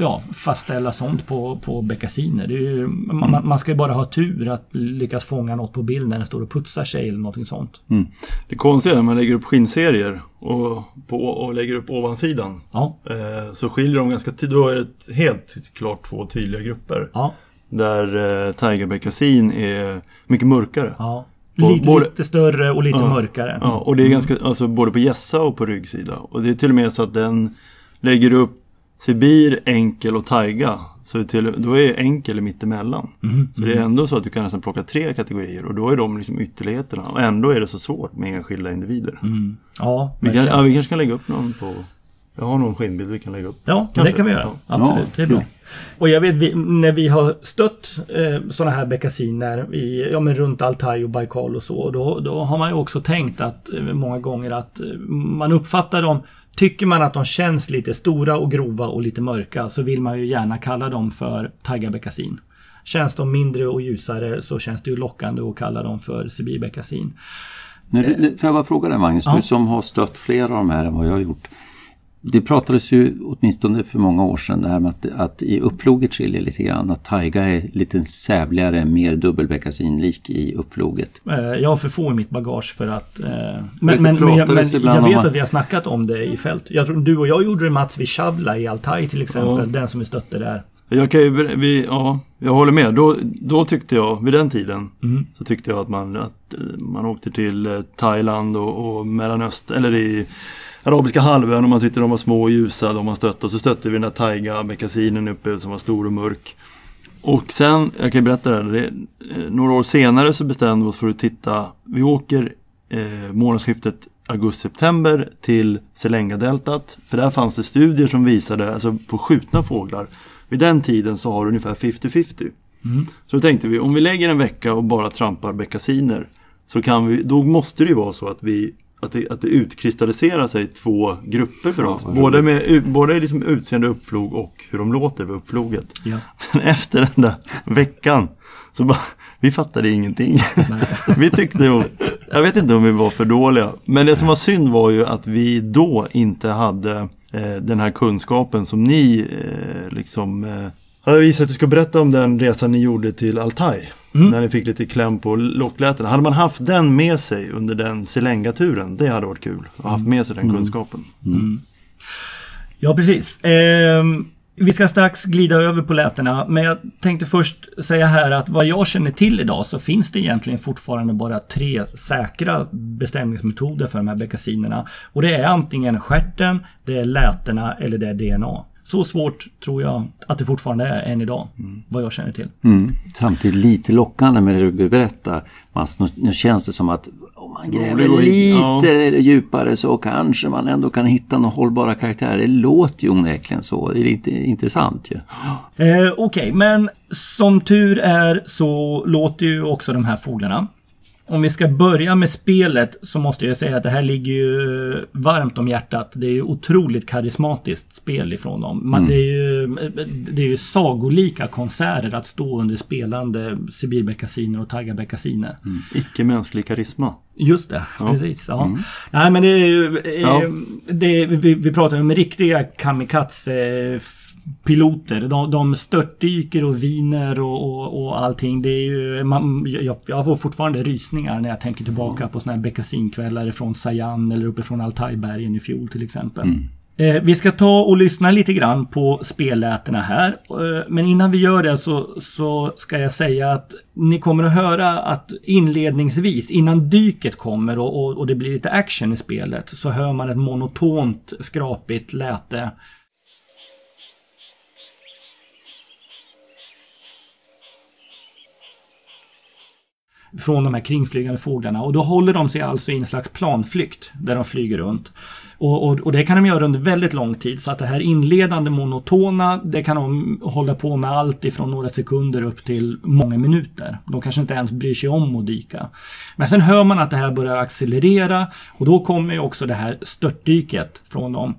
ja, fastställa sånt på, på beckasiner. Ju, man, man, ska ju bara ha tur att lyckas fånga något på bild när den står och putsar sig eller någonting sånt. Mm. Det konstiga är när man lägger upp skinnserier och, på, och lägger upp ovansidan ja. eh, så skiljer de ganska tydligt. Då är det helt klart två tydliga grupper. Ja. Där eh, tigerbeckasin är mycket mörkare. Ja. Lite, både, lite större och lite ja, mörkare. Ja, och det är ganska, alltså både på gässa och på ryggsida. Och det är till och med så att den lägger upp Sibir, enkel och taiga. Så till, då är enkel mittemellan. Mm, så det är ändå så att du kan nästan plocka tre kategorier och då är de liksom ytterligheterna. Och ändå är det så svårt med enskilda individer. Mm. Ja, vi, kan, ja, vi kanske kan lägga upp någon på... Jag har någon skinnbild vi kan lägga upp. Ja, kanske. det kan vi göra. Ja. Absolut, det är bra. Och jag vet vi, när vi har stött eh, sådana här beckasiner i, ja, men runt Altaj och Baikal och så. Då, då har man ju också tänkt att eh, många gånger att eh, man uppfattar dem Tycker man att de känns lite stora och grova och lite mörka så vill man ju gärna kalla dem för taggarbeckasin. Känns de mindre och ljusare så känns det ju lockande att kalla dem för sibirbeckasin. Nu, får jag bara fråga dig Magnus, ja. du som har stött fler av de här än vad jag har gjort. Det pratades ju åtminstone för många år sedan det här med att, att i uppfloget skiljer lite grann. Att taiga är lite sävligare, mer dubbelbeckasinlik i uppfloget. Eh, jag har för få i mitt bagage för att... Eh, men, men, men, men jag vet att vi har snackat om det i fält. Jag tror du och jag gjorde det Mats vid Chavla i Altaj till exempel. Ja. Den som vi stötte där. Jag kan ju, vi, ja, jag håller med. Då, då tyckte jag, vid den tiden, mm. så tyckte jag att man, att man åkte till Thailand och, och Mellanöstern, eller i Arabiska halvön och man tyckte de var små och ljusa, de man stötte. Och så stötte vi den där taiga beckasinen uppe som var stor och mörk. Och sen, jag kan berätta det, här, det några år senare så bestämde vi oss för att titta. Vi åker eh, månadsskiftet augusti-september till Selenga-deltat. För där fanns det studier som visade, alltså på skjutna fåglar, vid den tiden så har du ungefär 50-50. Mm. Så då tänkte vi, om vi lägger en vecka och bara trampar beckasiner så kan vi, då måste det ju vara så att vi att det, att det utkristalliserar sig två grupper för oss. både med både liksom utseende uppflog och hur de låter vid uppfloget. Ja. Men efter den där veckan så bara, vi fattade ingenting. vi tyckte, jag vet inte om vi var för dåliga. Men det som var synd var ju att vi då inte hade eh, den här kunskapen som ni eh, liksom eh, hade visat att du ska berätta om den resan ni gjorde till Altaj. Mm. När ni fick lite kläm på locklätena. Hade man haft den med sig under den Selenga-turen, det hade varit kul. Att ha haft med sig den mm. kunskapen. Mm. Ja, precis. Eh, vi ska strax glida över på lätena, men jag tänkte först säga här att vad jag känner till idag så finns det egentligen fortfarande bara tre säkra bestämningsmetoder för de här beckasinerna. Och det är antingen skärten, det är lätena eller det är DNA. Så svårt tror jag att det fortfarande är än idag, mm. vad jag känner till. Mm. Samtidigt lite lockande med det du berättar, Mats. Nu känns det som att om man gräver lite ja. djupare så kanske man ändå kan hitta några hållbara karaktärer. Det låter ju onekligen så. Det är lite intressant ju. Ja. Eh, Okej, okay. men som tur är så låter ju också de här fåglarna. Om vi ska börja med spelet så måste jag säga att det här ligger ju varmt om hjärtat. Det är ju otroligt karismatiskt spel ifrån dem. Man, mm. det, är ju, det är ju sagolika konserter att stå under spelande sibirbeckasiner och taigabeckasiner. Mm. Icke-mänsklig karisma. Just det, ja. precis. Ja. Mm. Nej men det är ju... Eh, ja. Det, vi, vi pratar om riktiga kamikaze piloter. De, de störtdyker och viner och, och, och allting. Det är ju, man, jag, jag får fortfarande rysningar när jag tänker tillbaka på såna här beckasinkvällar från Sayan eller uppifrån Altajbergen i fjol till exempel. Mm. Eh, vi ska ta och lyssna lite grann på spellätena här. Eh, men innan vi gör det så, så ska jag säga att ni kommer att höra att inledningsvis, innan dyket kommer och, och, och det blir lite action i spelet, så hör man ett monotont skrapigt läte från de här kringflygande fåglarna. Och då håller de sig alltså i en slags planflykt där de flyger runt. Och, och, och, det kan de göra under väldigt lång tid. Så att det här inledande monotona, det kan de hålla på med allt ifrån några sekunder upp till många minuter. De kanske inte ens bryr sig om att dyka. Men sen hör man att det här börjar accelerera och då kommer också det här störtdyket från dem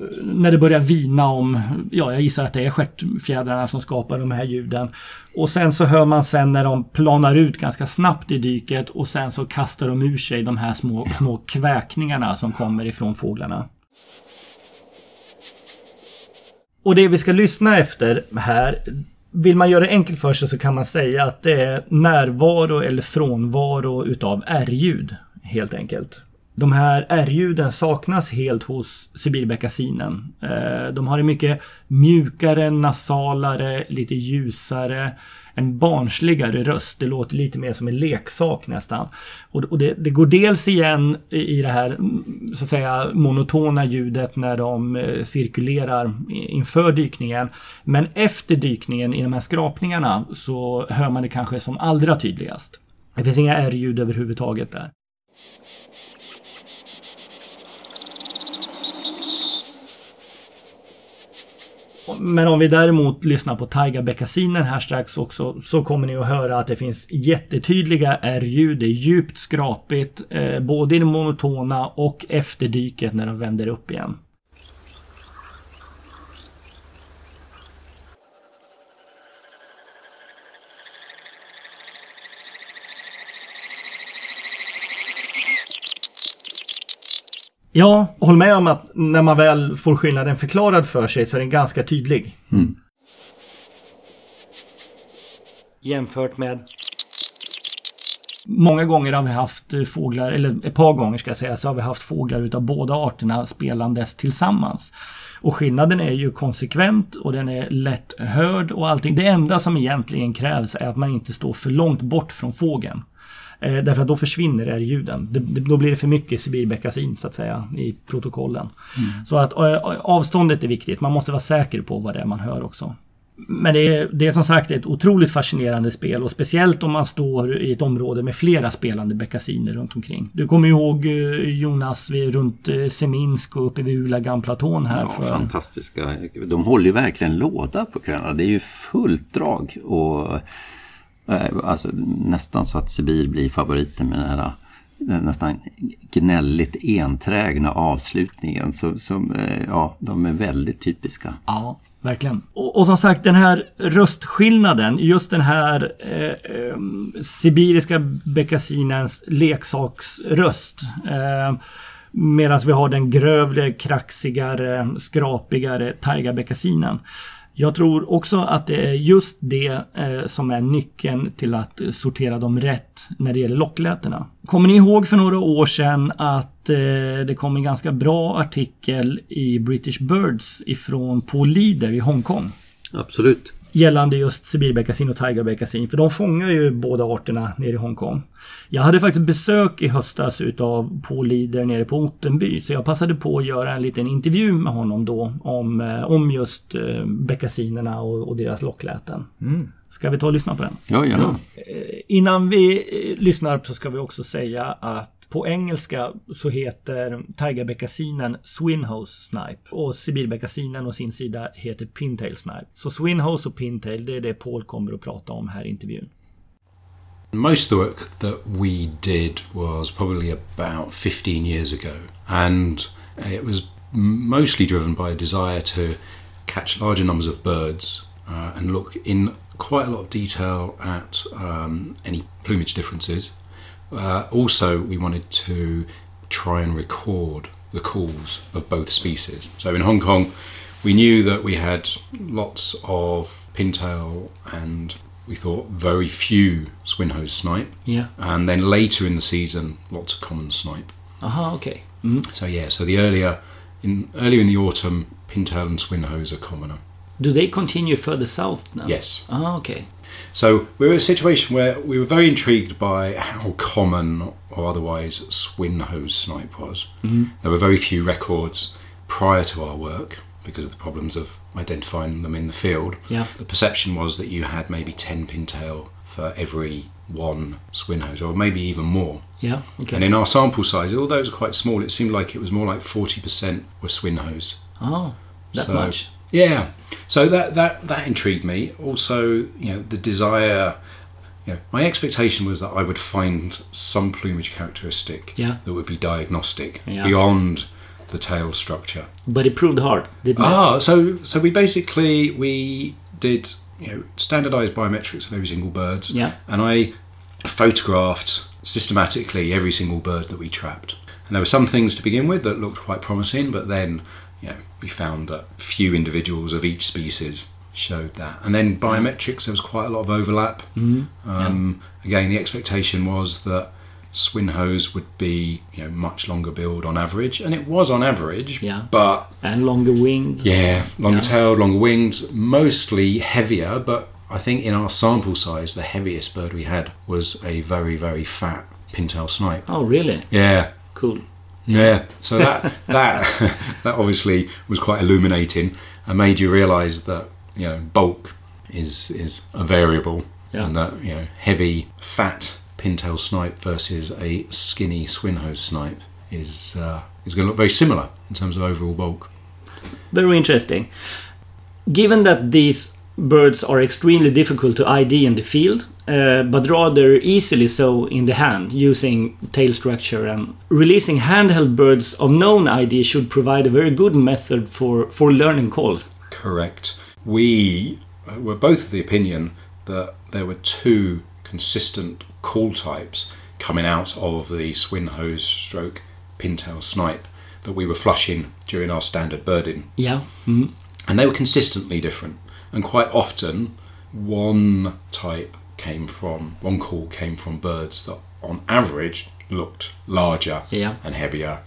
Eh, när det börjar vina om, ja jag gissar att det är stjärtfjädrarna som skapar de här ljuden. Och sen så hör man sen när de planar ut ganska snabbt i dyket och sen så kastar de ur sig de här små, små kväkningarna som kommer ifrån fåglarna. Och det vi ska lyssna efter här vill man göra det enkelt för sig så kan man säga att det är närvaro eller frånvaro utav R-ljud helt enkelt. De här R-ljuden saknas helt hos sibirbeckasinen. Eh, de har en mycket mjukare, nasalare, lite ljusare, en barnsligare röst. Det låter lite mer som en leksak nästan. Och det, det går dels igen i det här mm, så att säga monotona ljudet när de eh, cirkulerar inför dykningen. Men efter dykningen i de här skrapningarna så hör man det kanske som allra tydligast. Det finns inga R-ljud överhuvudtaget där. Men om vi däremot lyssnar på Taiga-beckasinen här strax också så kommer ni att höra att det finns jättetydliga R-ljud. Det är djupt skrapigt eh, både i det monotona och efter dyket när de vänder upp igen. Ja, håll med om att när man väl får skillnaden förklarad för sig så är den ganska tydlig. Mm. Jämfört med Många gånger har vi haft fåglar, eller ett par gånger ska jag säga, så har vi haft fåglar utav båda arterna spelandes tillsammans. Och skillnaden är ju konsekvent och den är lätt hörd och allting. Det enda som egentligen krävs är att man inte står för långt bort från fågeln. Eh, därför att då försvinner det ljuden. Det, då blir det för mycket sibirbeckasin så att säga i protokollen. Mm. Så att eh, avståndet är viktigt. Man måste vara säker på vad det är man hör också. Men det är, det är som sagt ett otroligt fascinerande spel och speciellt om man står i ett område med flera spelande beckasiner runt omkring. Du kommer ihåg eh, Jonas runt Seminsk och uppe vid Ulagan-platån här. Ja, för... fantastiska. De håller ju verkligen låda på kvällarna. Det är ju fullt drag. Och Eh, Eh, alltså nästan så att Sibir blir favoriten med den här eh, nästan gnälligt enträgna avslutningen. Så, som, eh, ja, de är väldigt typiska. Ja, verkligen. Och, och som sagt den här röstskillnaden, just den här eh, eh, sibiriska beckasinens leksaksröst. Eh, Medan vi har den grövre, kraxigare, skrapigare taigabeckasinen. Jag tror också att det är just det eh, som är nyckeln till att sortera dem rätt när det gäller locklätena. Kommer ni ihåg för några år sedan att eh, det kom en ganska bra artikel i British Birds ifrån Paul Leader i Hongkong? Absolut gällande just sibirbeckasin och tigerbeckasin. För de fångar ju båda arterna nere i Hongkong. Jag hade faktiskt besök i höstas utav Paul Lider nere på Ottenby. Så jag passade på att göra en liten intervju med honom då om, eh, om just eh, beckasinerna och, och deras lockläten. Mm. Ska vi ta och lyssna på den? Ja, gärna. Eh, Innan vi lyssnar så ska vi också säga att på engelska så heter tigerbeckasinen Swinhose Snipe och sibirbeckasinen å sin sida heter Pintail Snipe. Så Swinhose och Pintail, det är det Paul kommer att prata om här i intervjun. Most of the work that we did was probably about 15 years ago, and it was mostly driven by a desire to catch larger numbers of birds uh, and look in quite a lot of detail at um, any plumage differences. Uh, also, we wanted to try and record the calls of both species. So in Hong Kong, we knew that we had lots of pintail and we thought very few swinhose snipe. Yeah. And then later in the season, lots of common snipe. Aha, okej. Mm. So yeah, so the earlier in earlier in the autumn, pintail and swinhose are commoner. Do they continue further south now? Yes. Ah, okej. So we were in a situation where we were very intrigued by how common or otherwise swinhose snipe was. There were very few records prior to our work because of the problems of identifying them in the field. Yeah. The perception was that you had maybe 10 pintail for every one swinhose or maybe even more. Ja, okej. And in our sample size, although it was quite small, it seemed like it was more like 40% were swinhose. Ah, that So- much. Yeah. So that that that intrigued me. Also, you know, the desire. You know, my expectation was that I would find some plumage characteristic Yeah. that would be diagnostic Yeah. beyond the tail structure. But it proved hard, didn't it? Ah, so so we basically we did you know standardized biometrics of every single bird. Yeah. And I photographed systematically every single bird that we trapped. And there were some things to begin with that looked quite promising, but then you know we found that few individuals of each species showed that. And then biometrics, there was quite a lot of overlap. Mm-hmm. Um, Again, the expectation was that swinhose would be you know much longer build on average, and it was on average. Yeah. But And longer winged. yeah, longer Yeah. tailed, longer winged, mostly heavier, but I think in our sample size, the heaviest bird we had was a very, very fat pintail snipe. Oh, really? Yeah. Cool. Yeah, so that that that obviously was quite illuminating and made you realise that you know bulk is is a variable, Yeah. and that you know heavy fat pintail snipe versus a skinny swinhose snipe is uh, is going to look very similar in terms of overall bulk. Very interesting. Given that these birds are extremely difficult to ID in the field, uh, but rather easily so in the hand using tail structure and releasing handheld birds of known ID should provide a very good method for, for learning calls. Correct. We uh, were both of the opinion that there were two consistent call types coming out of the swinhose stroke pintail snipe that we were flushing during our standard birding. Yeah. Mm. And they were consistently different. And quite often, one type came from, one call came from birds that on average looked larger Yeah. and heavier.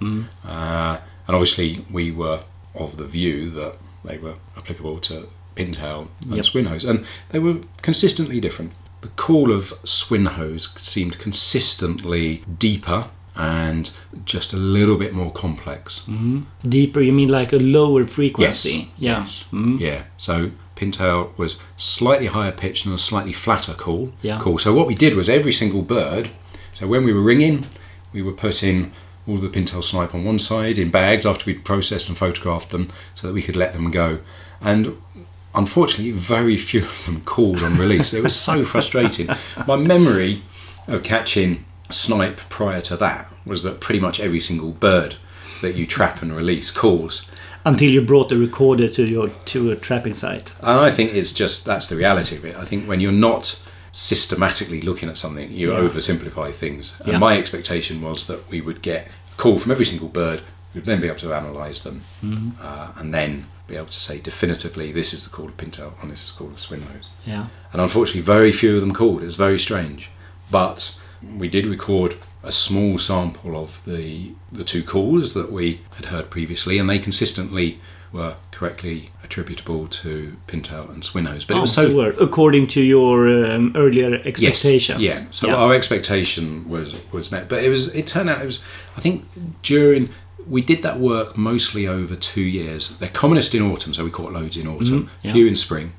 Uh, and obviously, we were of the view that they were applicable to pintail and Yep. swinhose. And they were consistently different. The call of swinhose seemed consistently deeper and just a little bit more complex. Deeper, you mean like a lower frequency? Yeah. Yes. Mm. Yeah. So pintail was slightly higher pitched and a slightly flatter call. Yeah. Call. So what we did was every single bird. So when we were ringing, we were putting all the pintail snipe on one side in bags after we'd processed and photographed them, so that we could let them go. And unfortunately, very few of them called on release. it was so frustrating. My memory of catching snipe prior to that was that pretty much every single bird that you trap and release calls. Until you brought the recorder to your to a trapping site. And I think it's just that's the reality of it. I think when you're not systematically looking at something, you Yeah. oversimplify things. And Yeah. my expectation was that we would get a call from every single bird, we'd then be able to analyse them, Mm-hmm. uh, and then be able to say definitively this is the call of pintail and this is the call of swinhose. Yeah. And unfortunately, very few of them called. It was very strange. But we did record a small sample of the the two calls that we had heard previously, and they consistently were correctly attributable to pintail and swinhose. But it was Oh, so according to your um, earlier yes, expectations. yeah. So yeah. our expectation was was met, but it was it turned out it was I think during we did that work mostly over two years. They're commonest in autumn, so we caught loads in autumn, Mm-hmm. yeah. few in spring.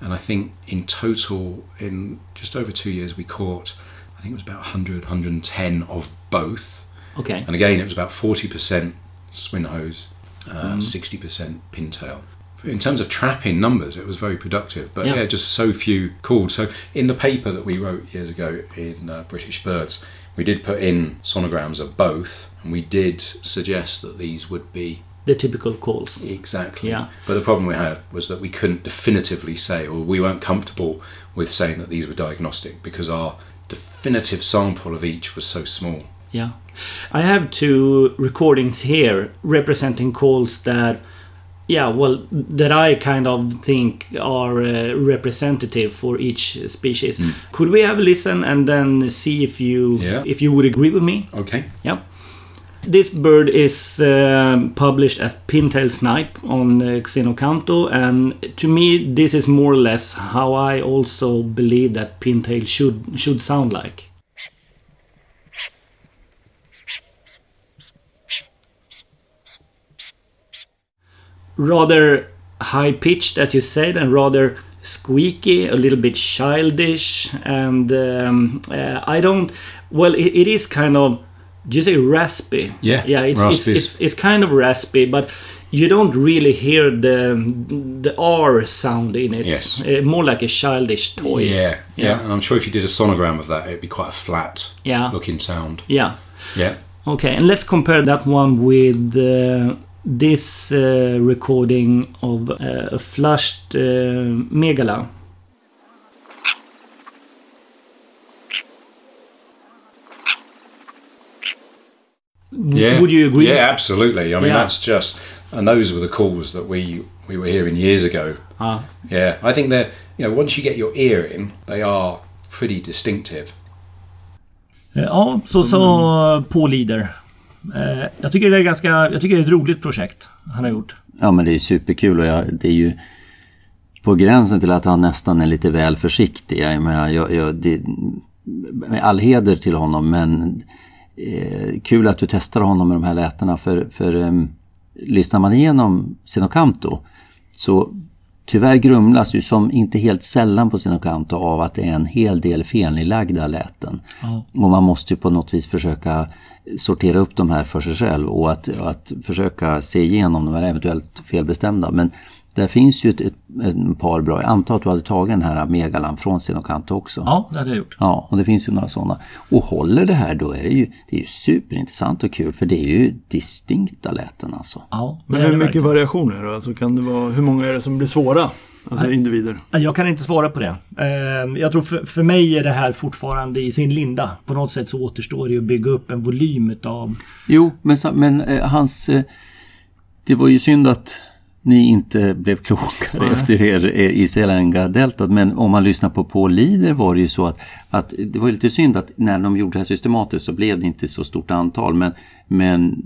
And I think in total, in just over two years, we caught, I think it was about 100, 110 of both. Okay. And again, it was about 40% swinhose, uh, 60% pintail. In terms of trapping numbers, it was very productive, but Yeah. yeah. just so few called. So, in the paper that we wrote years ago in uh, British Birds, we did put in sonograms of both, and we did suggest that these would be The typical calls. exactly. Yeah. But the problem we had was that we couldn't definitively say, or we weren't comfortable with saying that these were diagnostic because our definitive sample of each was so small. Yeah. I have two recordings here representing calls that, yeah, well, that I kind of think are uh, representative for each species. Could we have a listen and then see if you Yeah. if you would agree with me? Okay. Yeah. This bird is um, published as pintail snipe on uh, Xenocanto, and to me, this is more or less how I also believe that pintail should should sound like. Rather high pitched, as you said, and rather squeaky, a little bit childish, and um, uh, I don't. Well, it, it is kind of. Do you say raspy? Yeah, yeah. It's, it's, it's, it's kind of raspy, but you don't really hear the the R sound in it. Yes. Uh, more like a childish toy. Yeah, yeah, Yeah. And I'm sure if you did a sonogram of that, it'd be quite a flat Yeah. looking sound. Yeah. Yeah. Okay, and let's compare that one with uh, this uh, recording of uh, a flushed uh, megala. Yeah. Would you agree? Yeah, absolutely. I mean, Yeah. that's just, and those were the calls that we we were hearing years ago. Ah, Yeah, I think they're, you know, once you get your ear in, they are pretty distinctive. Eh, Ja, så sa Paul Lider. Eh, Jag tycker det är ganska... Jag tycker det är ett roligt projekt han har gjort. Ja, men det är superkul och jag, det är ju på gränsen till att han nästan är lite väl försiktig. Jag menar, jag, jag, det, med all heder till honom, men eh, kul att du testar honom med de här lätena. För, för eh, lyssnar man igenom Sinocanto så tyvärr grumlas ju som inte helt sällan på Sinocanto av att det är en hel del felinlagda läten. Och man måste ju på något vis försöka sortera upp de här för sig själv och att, att försöka se igenom de här eventuellt felbestämda. Men där finns ju ett, ett, ett par bra. Jag antar att du hade tagit den här Megalan från Sinocanto också. Ja, det hade jag gjort. Ja, och det finns ju några sådana. Och håller det här då är det ju, det är ju superintressant och kul för det är ju distinkta läten alltså. Ja, det Men är hur mycket verkligen. variation är det? Alltså kan det vara, hur många är det som blir svåra? Alltså individer. Jag kan inte svara på det. Eh, Jag tror för, för mig är det här fortfarande i sin linda. På något sätt så återstår det att bygga upp en volym utav... Jo, men, men eh, hans... Eh, det var ju synd att ni inte blev klokare efter er eh, i Selenga-deltat. Men om man lyssnar på Paul Lider var det ju så att, att det var lite synd att när de gjorde det här systematiskt så blev det inte så stort antal. Men, men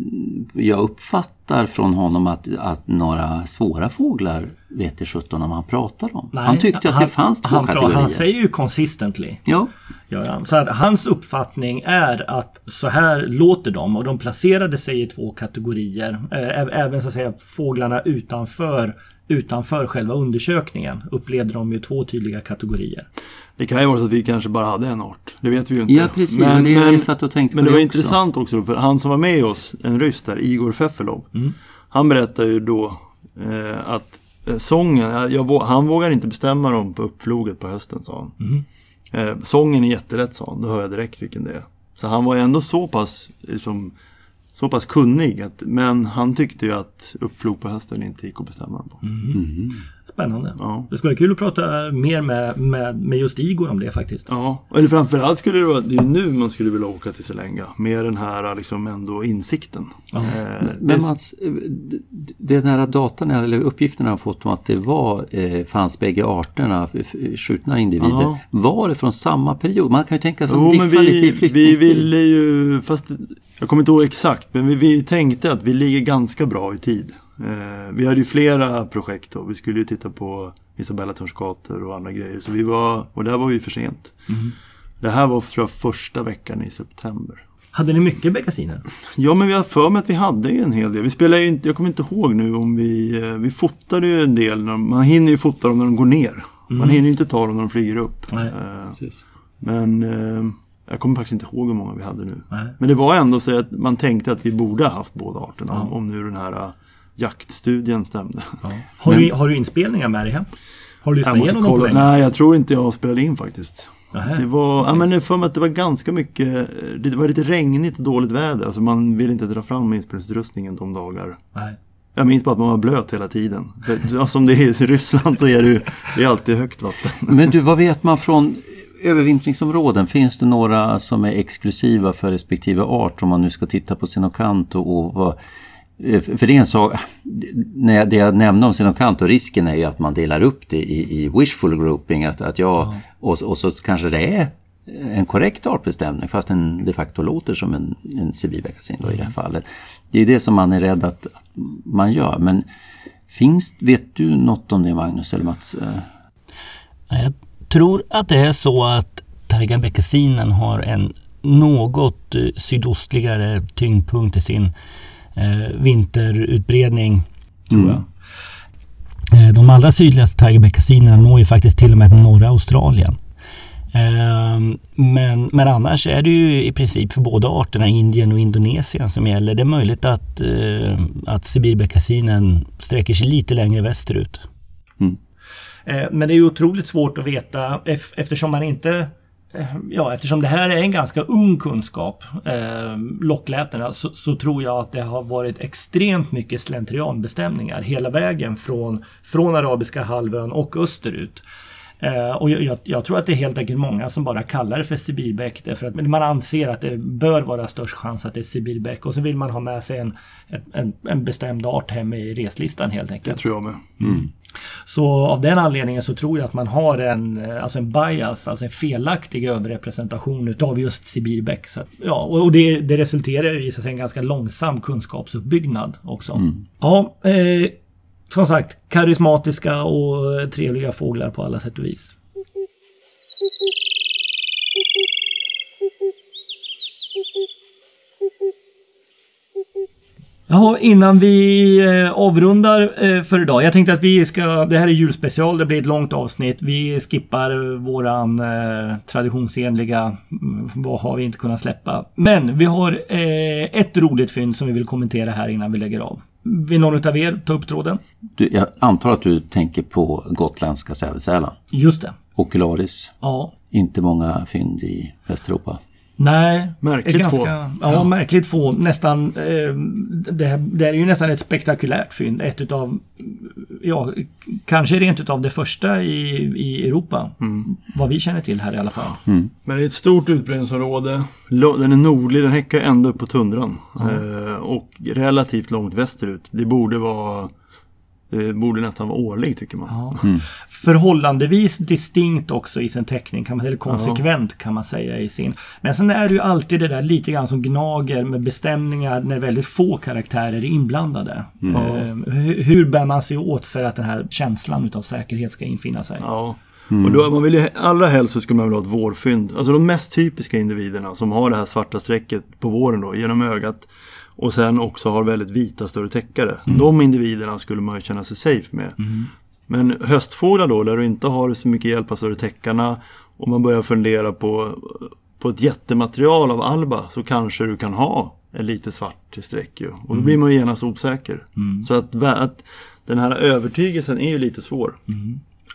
jag uppfattar från honom att, att några svåra fåglar vet det sjutton om han pratar om. han tyckte att det fanns två han, kategorier. Han säger ju consistently. Ja, Gör han. Så att hans uppfattning är att så här låter de och de placerade sig i två kategorier. Eh, Även så att säga fåglarna utanför, utanför själva undersökningen upplevde de ju två tydliga kategorier. Det kan ju vara så att vi kanske bara hade en art. Det vet vi ju inte. Ja, precis. Det är det jag satt och tänkte men på det var det också. intressant också, för han som var med oss, en ryss där, Igor Fefelov. Mm. Han berättade ju då eh, att eh, sången, jag, jag, han vågar inte bestämma dem på uppfloget på hösten, sa han. Mm. Eh, sången är jättelätt, sa han. Då hör jag direkt vilken det är. Så han var ändå så pass, liksom, så pass kunnig. Att, men han tyckte ju att uppflog på hösten inte gick att bestämma dem på. Mm. Spännande. Ja. Det skulle vara kul att prata mer med, med, med just Igor om det faktiskt. Ja, eller framförallt skulle det vara, det är nu man skulle vilja åka till Selenga. Med den här liksom ändå insikten. Eh, Men det- Mats, eh, den här datan, eller uppgifterna jag har fått om att det var, eh, fanns bägge arterna, skjutna individer. Ja. Var det från samma period? Man kan ju tänka sig att diffa lite i vi, vi flyttningstid. ville ju, fast jag kommer inte ihåg exakt, men vi, vi tänkte att vi ligger ganska bra i tid. Eh, vi hade ju flera projekt då. Vi skulle ju titta på Isabella Törnsgator och andra grejer. Så vi var, och där var vi för sent. Mhm. Det här var tror jag första veckan i september. Hade ni mycket beckasiner? Ja, men vi har för mig att vi hade en hel del. Vi spelar ju inte, jag kommer inte ihåg nu om vi, eh, vi fotade ju en del. När, man hinner ju fota dem när de går ner. Man hinner ju inte ta dem när de flyger upp. Nej. Eh. Men eh, jag kommer faktiskt inte ihåg hur många vi hade nu. Nej. Men det var ändå så att man tänkte att vi borde ha haft båda arterna. Om, om nu den här eh, jaktstudien stämde. Har, du, har du inspelningar med dig hem? Har du lyssnat igenom dem på länge? Nej, jag tror inte jag spelade in faktiskt. Nähä. Det var, ja, men för mig att det var ganska mycket, det var lite regnigt och dåligt väder. Alltså man ville inte dra fram inspelningsutrustningen de dagar. Nej. Jag minns bara att man var blöt hela tiden. För, ja, som det är i Ryssland så är det ju det är alltid högt vatten. Men du, vad vet man från övervintringsområden? Finns det några som är exklusiva för respektive art om man nu ska titta på Sinocanto och vad... eh, För det är en sak, när jag, det jag nämnde om Sinocanto, risken är ju att man delar upp det i, i wishful grouping, att, att jag, och, och så kanske det är en korrekt artbestämning fast den de facto låter som en, en civilbeckasin då i det här fallet. Det är det som man är rädd att man gör, men finns, vet du något om det Magnus eller Mats? Eh, Jag tror att det är så att Taigabeckasinen har en något eh, sydostligare tyngdpunkt i sin eh, vinterutbredning. Tror jag. Eh, de allra sydligaste Taigabeckasinerna når ju faktiskt till och med norra Australien. Eh, men, men annars är det ju i princip för båda arterna Indien och Indonesien som gäller. Det är möjligt att, eh, att Sibirbeckasinen sträcker sig lite längre västerut. Eh, Men det är ju otroligt svårt att veta ef- eftersom man inte Ja, eftersom det här är en ganska ung kunskap, eh, locklätena, så, så tror jag att det har varit extremt mycket slentrianbestämningar hela vägen från, från Arabiska halvön och österut. Eh, och jag, jag, tror att det är helt enkelt många som bara kallar det för Sibirbäck därför att man anser att det bör vara störst chans att det är Sibirbäck och så vill man ha med sig en, en, en bestämd art hem i reslistan helt enkelt. Det tror jag med. Så av den anledningen så tror jag att man har en, eh, alltså en bias, alltså en felaktig överrepresentation utav just Sibirbäck. Så att, ja, och det, det resulterar i säga, en ganska långsam kunskapsuppbyggnad också. Ja, eh, som sagt, karismatiska och trevliga fåglar på alla sätt och vis. Jaha, innan vi eh, avrundar eh, för idag. Jag tänkte att vi ska... Det här är julspecial, det blir ett långt avsnitt. Vi skippar våran eh, traditionsenliga... mm, Vad har vi inte kunnat släppa? Men vi har eh, ett roligt fynd som vi vill kommentera här innan vi lägger av. Vill någon av er ta upp tråden? Du, jag antar att du tänker på gotländska sädesärlan. Just det. Ocularis. Ja. Inte många fynd i Västeuropa. Nej. Märkligt är ganska, få. Ja, märkligt få. Nästan... Eh, det, här- det är ju nästan ett spektakulärt fynd. Ett utav... Ja, kanske rent utav det första i, i Europa. Vad vi känner till här i alla fall. Men det är ett stort utbredningsområde. Den är nordlig, den häckar ända upp på tundran. Eh, och relativt långt västerut. Det borde vara... Det borde nästan vara årlig tycker man. Ja. Förhållandevis distinkt också i sin teckning, kan man, eller konsekvent kan man säga i sin. Men sen är det ju alltid det där lite grann som gnager med bestämningar när väldigt få karaktärer är inblandade. Eh, hur, hur bär man sig åt för att den här känslan utav säkerhet ska infinna sig? Ja. Och då, man vill ju, allra helst så skulle man vilja ha ett vårfynd. Alltså de mest typiska individerna som har det här svarta strecket på våren då, genom ögat. Och sen också har väldigt vita större täckare. De individerna skulle man ju känna sig safe med. Men höstfåglar då, där du inte har så mycket hjälp av större täckarna och man börjar fundera på, på ett jättematerial av alba så kanske du kan ha en lite svart streck ju. Och då blir man ju genast osäker. Så att, att den här övertygelsen är ju lite svår.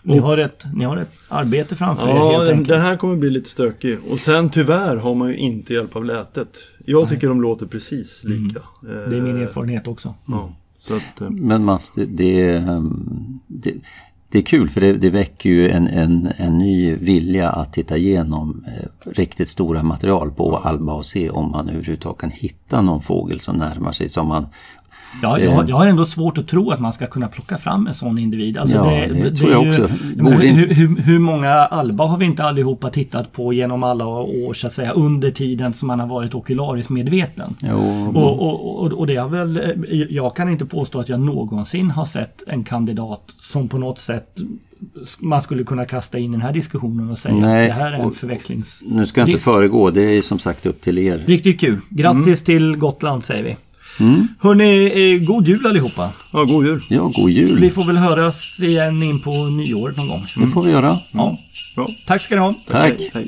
Ni, har ett, ni har ett arbete framför er Ja, helt den, enkelt. den här kommer bli lite stökig. Och sen tyvärr har man ju inte hjälp av lätet. Jag tycker de låter precis lika. Mm. Det är min erfarenhet också. Ja, så att, eh, Men Mats, det, det, ehm, det, det är kul för det, det väcker ju en, en, en ny vilja att titta igenom eh, riktigt stora material på Alba och se om man överhuvudtaget kan hitta någon fågel som närmar sig som man Ja, jag, har- jag har ändå svårt att tro att man ska kunna plocka fram en sån individ. Alltså Ja, det tror jag är också. hur, hur, hur många Alba har vi inte allihopa tittat på genom alla år, så att säga, under tiden som man har varit okulariskt medveten? Jo, Och, och, och, och det har väl, eh, jag kan inte påstå att jag någonsin har sett en kandidat som på något sätt man skulle kunna kasta in i den här diskussionen och säga Nej, att det här är en förväxlings... nu ska jag inte föregå, det är ju som sagt upp till er. Riktigt kul. Grattis till Gotland säger vi. Hörni, eh, god jul allihopa. Ja, god jul. Ja, god jul. Vi får väl höras igen in på nyåret någon gång. Det får vi göra. Ja. Bra. Tack ska ni ha. Tack. Hej.